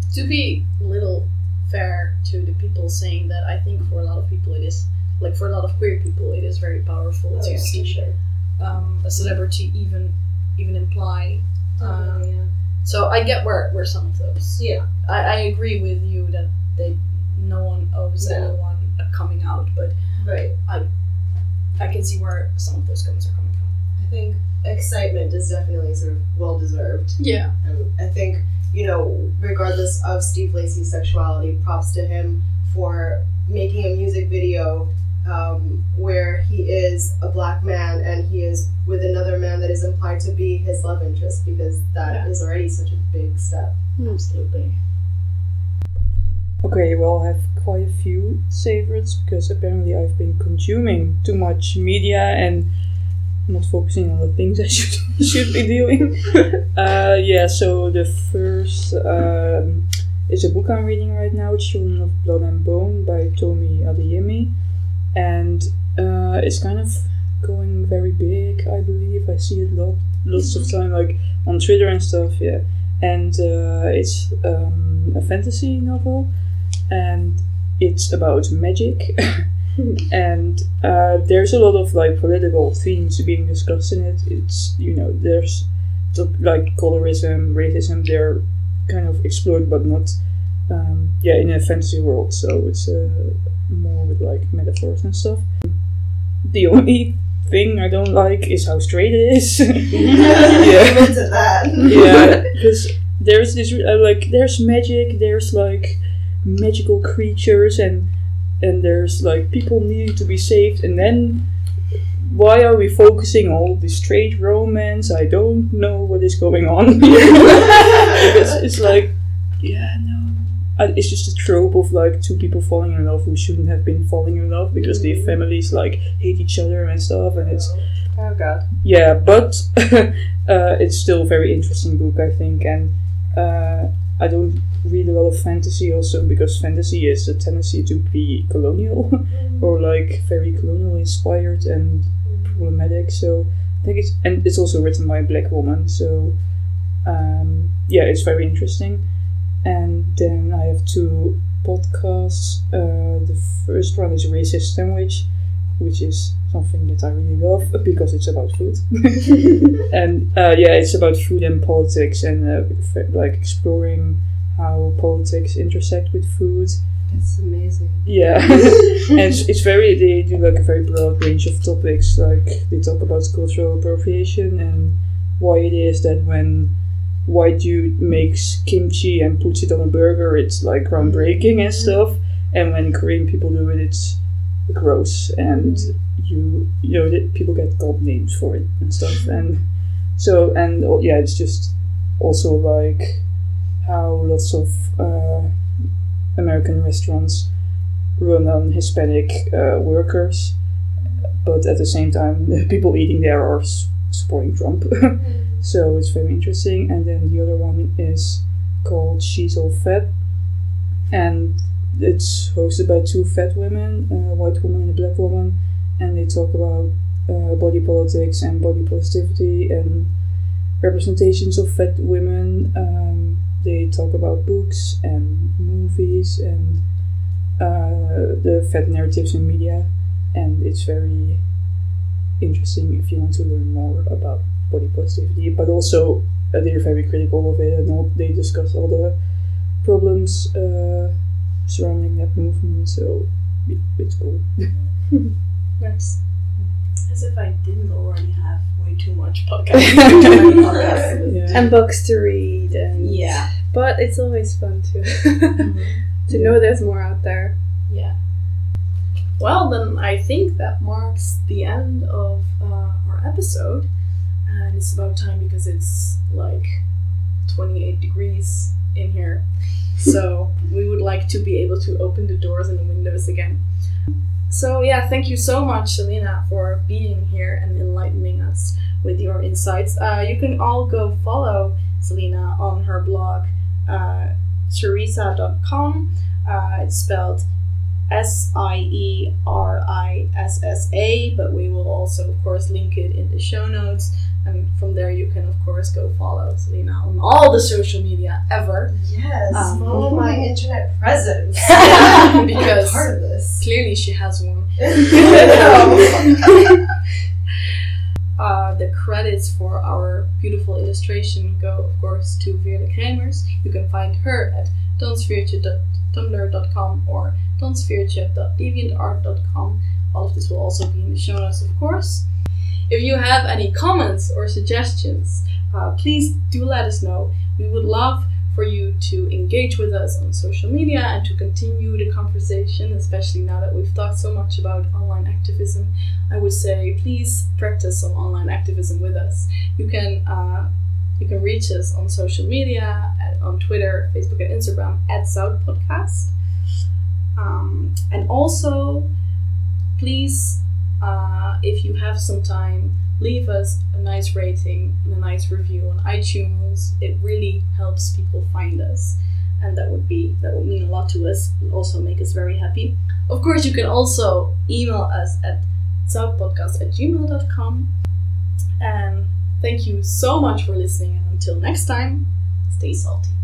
to be a little fair to the people saying that, I think for a lot of people it is, like for a lot of queer people, it is very powerful Oh, to yeah, see sure. um, a celebrity even even imply. Um, yeah. So I get where, where some of those. Yeah. I, I agree with you that they no one owes No. anyone a coming out, but Right. I can see where some of those comments are coming from. I think excitement is definitely sort of well deserved. Yeah. And I think, you know, regardless of Steve Lacey's sexuality, props to him for making a music video um, where he is a black man and he is with another man that is implied to be his love interest because that is Yeah. already such a big step. Absolutely. Okay, well, I have quite a few favorites because apparently I've been consuming too much media and not focusing on the things I should should be doing. uh, yeah, so the first um, is a book I'm reading right now, Children of Blood and Bone by Tomi Adeyemi, and uh, it's kind of going very big. I believe I see it lot lots of time like on Twitter and stuff. Yeah, and uh, it's um, a fantasy novel and it's about magic and uh, there's a lot of like political themes being discussed in it it's you know there's the, like colorism racism they're kind of explored but not um, yeah in a fantasy world so it's uh, more with like metaphors and stuff the only thing i don't like is how straight it is yeah. into yeah, because there's this uh, like there's magic, there's like magical creatures, and and there's like people needing to be saved, and then why are we focusing on all this straight romance? I don't know what is going on. because it's like, yeah, no. Uh, It's just a trope of like two people falling in love who shouldn't have been falling in love because their families like hate each other and stuff, and it's Oh god. yeah, but uh, it's still a very interesting book, I think, and uh, I don't read a lot of fantasy also because fantasy is a tendency to be colonial or like very colonial inspired and problematic. So I think it's and it's also written by a black woman, so um, yeah, it's very interesting. And then I have two podcasts. Uh, the first one is Racist Sandwich, which is something that I really love because it's about food. and uh, yeah, it's about food and politics and uh, like exploring how politics intersect with food. That's amazing. Yeah, and it's, it's very they do like a very broad range of topics. Like they talk about cultural appropriation and why it is that when white dude makes kimchi and puts it on a burger, it's like groundbreaking and stuff. And when Korean people do it, it's gross and you you know people get god names for it and stuff. And so and oh, yeah, it's just also like how lots of uh, American restaurants run on Hispanic uh, workers, but at the same time, people eating there are supporting Trump. so it's very interesting. And then the other one is called She's All Fat, and it's hosted by two fat women, a white woman and a black woman, and they talk about uh, body politics and body positivity and representations of fat women. Um, they talk about books and movies and uh, the fat narratives in media, and it's very interesting if you want to learn more about body positivity. But also, uh, they're very critical of it, and all, they discuss all the problems uh, surrounding that movement. So it, it's cool. Nice. As if I didn't already have way too much podcast. podcast. Yeah. and books to read and Yeah. but it's always fun to Mm-hmm. to know there's more out there Yeah. Well, then I think that marks the end of uh, our episode. And it's about time because it's like 28 degrees in here. So we would like to be able to open the doors and the windows again. So, yeah, thank you so much, Selena, for being here and enlightening us with your insights. Uh, you can all go follow Selena on her blog, uh, sierissa.com. Uh, it's spelled S I E R I S S A, but we will also, of course, link it in the show notes. And from there, you can, of course, go follow Selena on all the social media ever. Yes, Um, follow my internet presence. Because- part of this. Clearly, she has one. Uh, the credits for our beautiful illustration go, of course, to Veerle Kremers. You can find her at donsveertje.tumblr.com or donsveertje.deviantart.com. All of this will also be in the show notes, of course. If you have any comments or suggestions, uh, please do let us know. We would love for you to engage with us on social media and to continue the conversation, especially now that we've talked so much about online activism. I would say please practice some online activism with us. You can uh, you can reach us on social media at, on Twitter, Facebook, and Instagram at South Podcast. Um, and also, please, uh, if you have some time, leave us a nice rating and a nice review on iTunes. It really helps people find us, and that would be that would mean a lot to us. and also make us very happy. Of course, you can also email us at southpodcast at gmail.com. And thank you so much for listening, and until next time, stay salty.